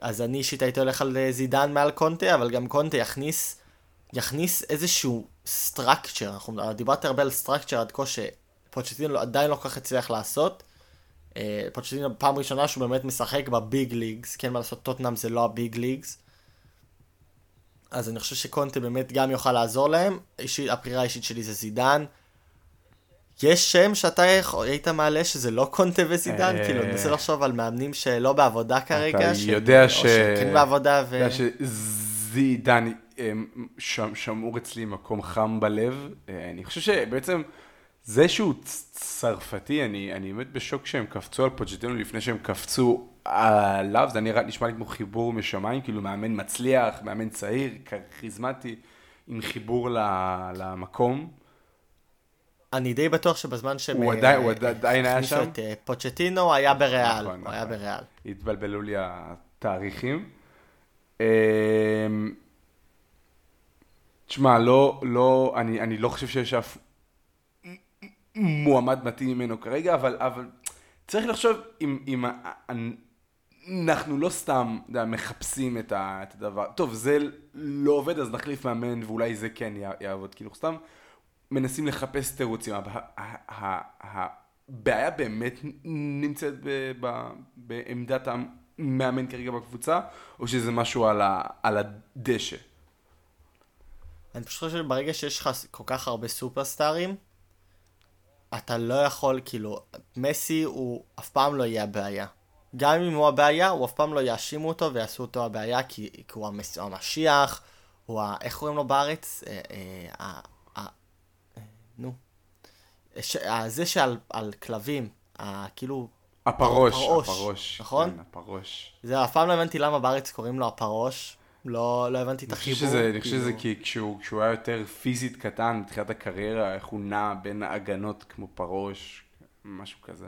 אז אני אישית הייתי הולך על אה, זידן מעל קונטה, אבל גם קונטה יכניס, יכניס איזשהו structure, אנחנו דיברתי הרבה על structure עד כה שפוצ'טינו עדיין לא כל כך הצליח לעשות. אה, פוצ'טינו פעם ראשונה שהוא באמת משחק ב big leagues, כן מה לעשות, טוטנאם זה לא ה big leagues. אז אני חושב שקונטה באמת גם יוכל לעזור להם, אישית, הבחירה האישית שלי זה זידן. יש שם שאתה היית מעלה שזה לא קונטה וזידן? אה, כאילו, אני מנסה לחשוב על מאמנים שלא בעבודה כרגע. אתה יודע ש... או שכן בעבודה ו... אתה יודע שזידן שמור אצלי מקום חם בלב. אה, אני חושב שבעצם זה שהוא צרפתי, אני באמת בשוק שהם קפצו על פוג'טינו לפני שהם קפצו עליו, זה נשמע לי כמו חיבור משמיים, כאילו מאמן מצליח, מאמן צעיר, כריזמטי, עם חיבור למקום. אני די בטוח שבזמן שהם... הוא עדיין היה שם? את אה, פוצ'טינו היה בריאל, נכון, הוא היה נכון. בריאל. התבלבלו לי התאריכים. אמ, תשמע, לא, לא, אני, אני לא חושב שיש אף מועמד מתאים ממנו כרגע, אבל, אבל צריך לחשוב אם, אם אנחנו לא סתם יודע, מחפשים את הדבר, טוב, זה לא עובד, אז נחליף מאמן ואולי זה כן יעבוד, כאילו סתם מנסים לחפש תירוצים. הבעיה באמת נמצאת בעמדת המאמן כרגע בקבוצה, או שזה משהו על, הדשא? אני פשוט חושב שברגע שיש לך כל כך הרבה סופרסטארים, אתה לא יכול, כאילו, מסי הוא אף פעם לא יהיה הבעיה. גם אם הוא הבעיה, הוא אף פעם לא יאשימו אותו ויעשו אותו הבעיה, כי, כי הוא המשיח, הוא ה... איך קוראים לו בארץ? אה, אה, נו. ש... זה שעל על כלבים, כאילו... הפרוש, הפרוש, הפרוש, נכון? כן, הפרוש. זה אף פעם לא הבנתי למה בארץ קוראים לו הפרוש. לא, לא הבנתי את החיבור. שזה, אני חושב שזה כאילו. כי כשהוא, כשהוא היה יותר פיזית קטן בתחילת הקריירה, איך הוא נע בין הגנות כמו פרוש, משהו כזה.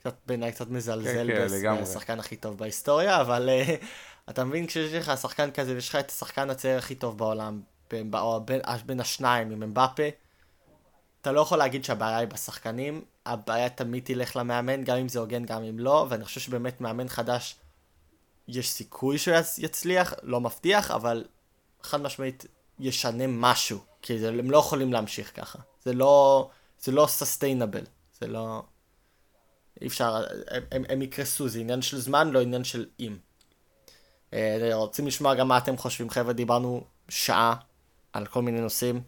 קצת בעיניי קצת מזלזל כן, כן, בשחקן הכי טוב בהיסטוריה, אבל uh, אתה מבין כשיש לך שחקן כזה ויש לך את השחקן הצעיר הכי טוב בעולם, בין, בין, בין השניים עם אמבפה, אתה לא יכול להגיד שהבעיה היא בשחקנים, הבעיה תמיד תלך למאמן, גם אם זה הוגן, גם אם לא, ואני חושב שבאמת מאמן חדש, יש סיכוי שהוא יצליח, לא מבטיח, אבל חד משמעית ישנה משהו, כי זה, הם לא יכולים להמשיך ככה. זה לא, זה לא סוסטיינבל, זה לא... אי אפשר, הם, הם, הם יקרסו, זה עניין של זמן, לא עניין של אם. אה, רוצים לשמוע גם מה אתם חושבים, חבר'ה, דיברנו שעה על כל מיני נושאים.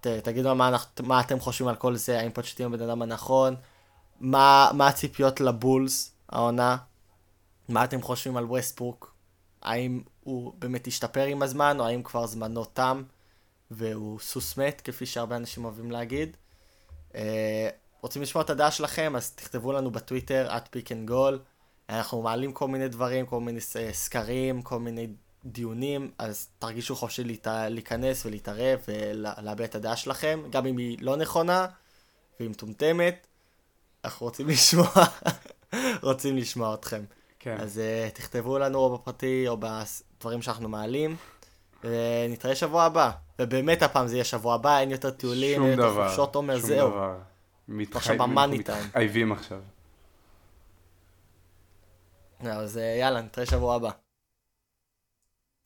ת, תגידו מה, מה אתם חושבים על כל זה, האם פוצ'טינו בן אדם הנכון, מה, מה הציפיות לבולס, העונה, מה אתם חושבים על ווסטברוק, האם הוא באמת השתפר עם הזמן, או האם כבר זמנו תם, והוא סוס מת, כפי שהרבה אנשים אוהבים להגיד. Uh, רוצים לשמוע את הדעה שלכם, אז תכתבו לנו בטוויטר, at pick and goal. אנחנו מעלים כל מיני דברים, כל מיני סקרים, כל מיני דיונים, אז תרגישו חופשי להת... להיכנס ולהתערב ולהביע את הדעה שלכם, גם אם היא לא נכונה והיא מטומטמת, אנחנו רוצים לשמוע, רוצים לשמוע אתכם. כן. אז uh, תכתבו לנו או בפרטי או בדברים שאנחנו מעלים, ונתראה שבוע הבא. ובאמת הפעם זה יהיה שבוע הבא, אין יותר טיולים, אין יותר חופשות עומר, זהו. שום דבר. עכשיו במאני טיים. מתחייבים עכשיו. אז יאללה, נתראה שבוע הבא.